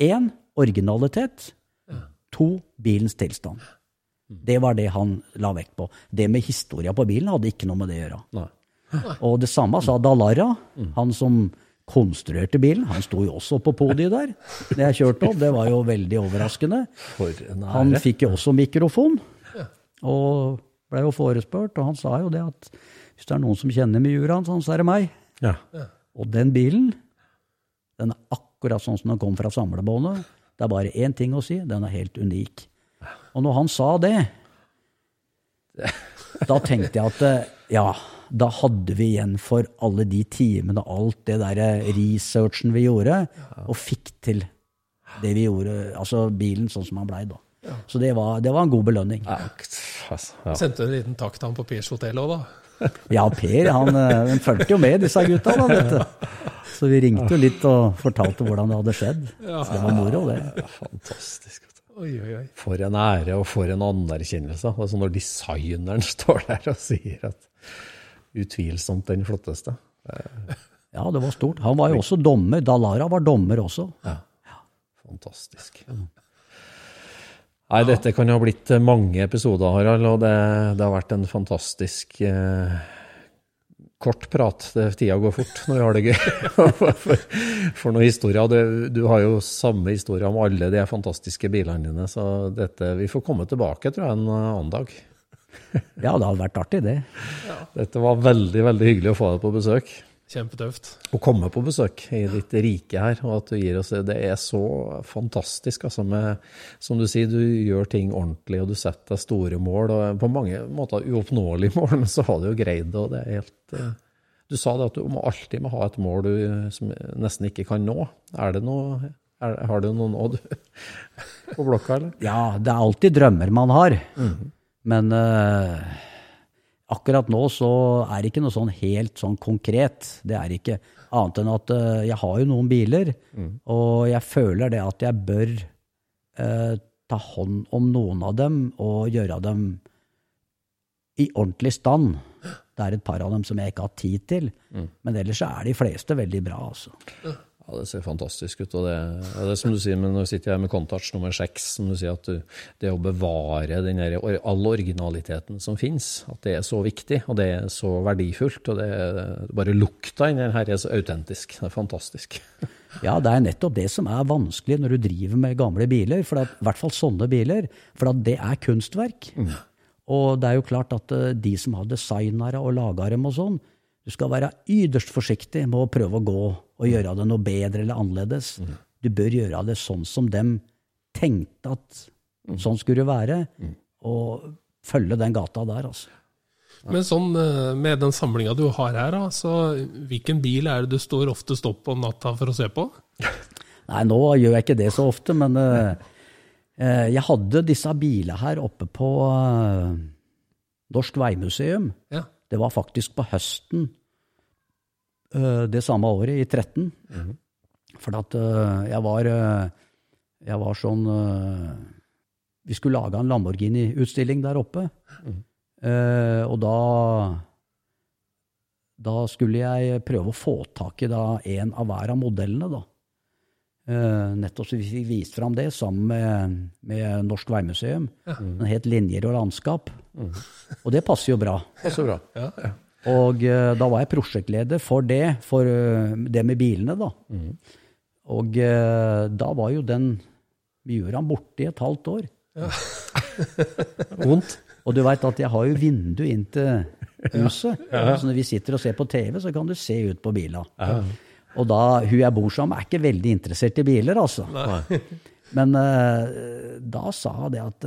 én originalitet, to bilens tilstand. Det var det han la vekt på. Det med historia på bilen hadde ikke noe med det å gjøre. Nei. Og det samme sa Dalara, han som konstruerte bilen. Han sto jo også på podiet der da jeg kjørte opp. Det var jo veldig overraskende. Han fikk jo også mikrofon, og ble jo forespurt, og han sa jo det at hvis det er noen som kjenner Miuraen, sånn, så er det meg. Ja. Og den bilen, den er akkurat sånn som den kom fra samlebåndet. Det er bare én ting å si, den er helt unik. Og når han sa det, da tenkte jeg at eh, ja, da hadde vi igjen for alle de timene, alt det der researchen vi gjorde, og fikk til det vi gjorde, altså bilen sånn som han blei da. Så det var, det var en god belønning. Ja, ja. Sendte en liten takk til han på Pers hotell òg, da. Ja, Per han, eh, han fulgte jo med, disse gutta. da, vet du. Så vi ringte jo litt og fortalte hvordan det hadde skjedd. Så det var moro, det. Fantastisk. Oi, oi, oi. For en ære og for en anerkjennelse. Altså når designeren står der og sier at utvilsomt den flotteste. Ja, det var stort. Han var jo også dommer. Dalara var dommer også. Ja. Fantastisk. Nei, dette kan ha blitt mange episoder, Harald, og det, det har vært en fantastisk eh, kort prat. Det, tida går fort når vi har det gøy. for, for, for noen historier. Du, du har jo samme historie om alle de fantastiske bilene dine, så dette, vi får komme tilbake, tror jeg, en annen dag. Ja, det hadde vært artig, det. Dette var veldig, veldig hyggelig å få deg på besøk. Kjempetøft. Å komme på besøk i ditt rike her, og at du gir oss det. Det er så fantastisk. Altså med, som du sier, du gjør ting ordentlig, og du setter deg store mål. og På mange måter uoppnåelige mål, men så har du jo greid det. og det er helt... eh, Du sa det at du må alltid må ha et mål du som nesten ikke kan nå. Er det noe, er, har du noe nå, du? På blokka, eller? Ja, det er alltid drømmer man har. Men eh, akkurat nå så er det ikke noe sånn helt sånn konkret. Det er ikke annet enn at uh, jeg har jo noen biler, og jeg føler det at jeg bør uh, ta hånd om noen av dem og gjøre dem i ordentlig stand. Det er et par av dem som jeg ikke har tid til, men ellers så er de fleste veldig bra, altså. Ja, det ser fantastisk ut. Og det, ja, det er som du sier, men nå sitter jeg med Contouch nummer seks, som du sier, at du, det å bevare den der, all originaliteten som finnes, at det er så viktig, og det er så verdifullt, og det bare lukta inni den her er så autentisk. Det er fantastisk. Ja, det er nettopp det som er vanskelig når du driver med gamle biler, for at, i hvert fall sånne biler, for at det er kunstverk. Og det er jo klart at eh, de som har designere og lagere og sånn, du skal være ytterst forsiktig med å prøve å gå og gjøre det noe bedre eller annerledes. Du bør gjøre det sånn som dem tenkte at sånn skulle det være, og følge den gata der, altså. Men sånn eh, med den samlinga du har her, altså, hvilken bil er det du står oftest opp om natta for å se på? Nei, nå gjør jeg ikke det så ofte, men eh, eh, jeg hadde disse bilene her oppe på Norsk Veimuseum. Ja. Det var faktisk på høsten det samme året, i 13. For at eh, jeg var eh, Jeg var sånn eh, Vi skulle lage en Lamborghini-utstilling der oppe. Eh, og da Da skulle jeg prøve å få tak i da en av hver av modellene, da. Uh, nettopp så vi fikk vist fram det sammen med, med Norsk Veimuseum. Den het Linjer og landskap. Og det passer jo bra. Så bra. Ja. Og uh, da var jeg prosjektleder for det, for uh, det med bilene, da. Og uh, da var jo den Miuraen borte i et halvt år. Vondt. Og du veit at jeg har jo vindu inn til huset. Så når vi sitter og ser på TV, så kan du se ut på bila. Og da, hun jeg bor sammen med, er ikke veldig interessert i biler, altså. Men eh, da sa hun det at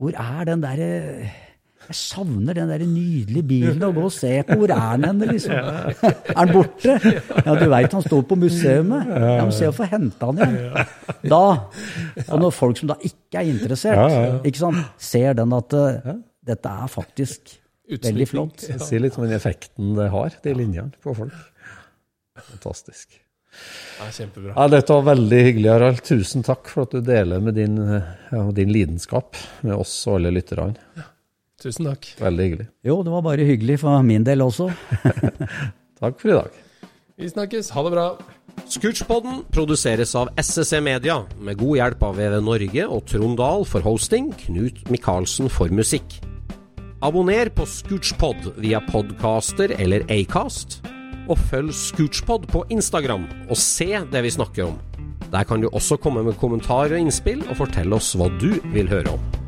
Hvor er den derre Jeg savner den der nydelige bilen å gå og se på. Hvor er den henne, liksom? Er den borte? Ja, du veit han står på museet. Ja, men se å få henta han igjen. Da, og når folk som da ikke er interessert, ikke sant, ser den at uh, dette er faktisk veldig flott. Det sier litt om den effekten det har, de linjene på folk. Fantastisk. Ja, kjempebra. Ja, dette var veldig hyggelig, Harald. Tusen takk for at du deler med din, ja, din lidenskap med oss og alle lytterne. Tusen takk. Veldig hyggelig. Jo, det var bare hyggelig for min del også. Takk for i dag. Vi snakkes. Ha det bra. Scootspodden produseres av SSC Media, med god hjelp av VV Norge og Trond Dahl for hosting, Knut Micaelsen for musikk. Abonner på Scootspod via podcaster eller Acast, og følg Scootspod på Instagram og se det vi snakker om. Der kan du også komme med kommentarer og innspill, og fortelle oss hva du vil høre om.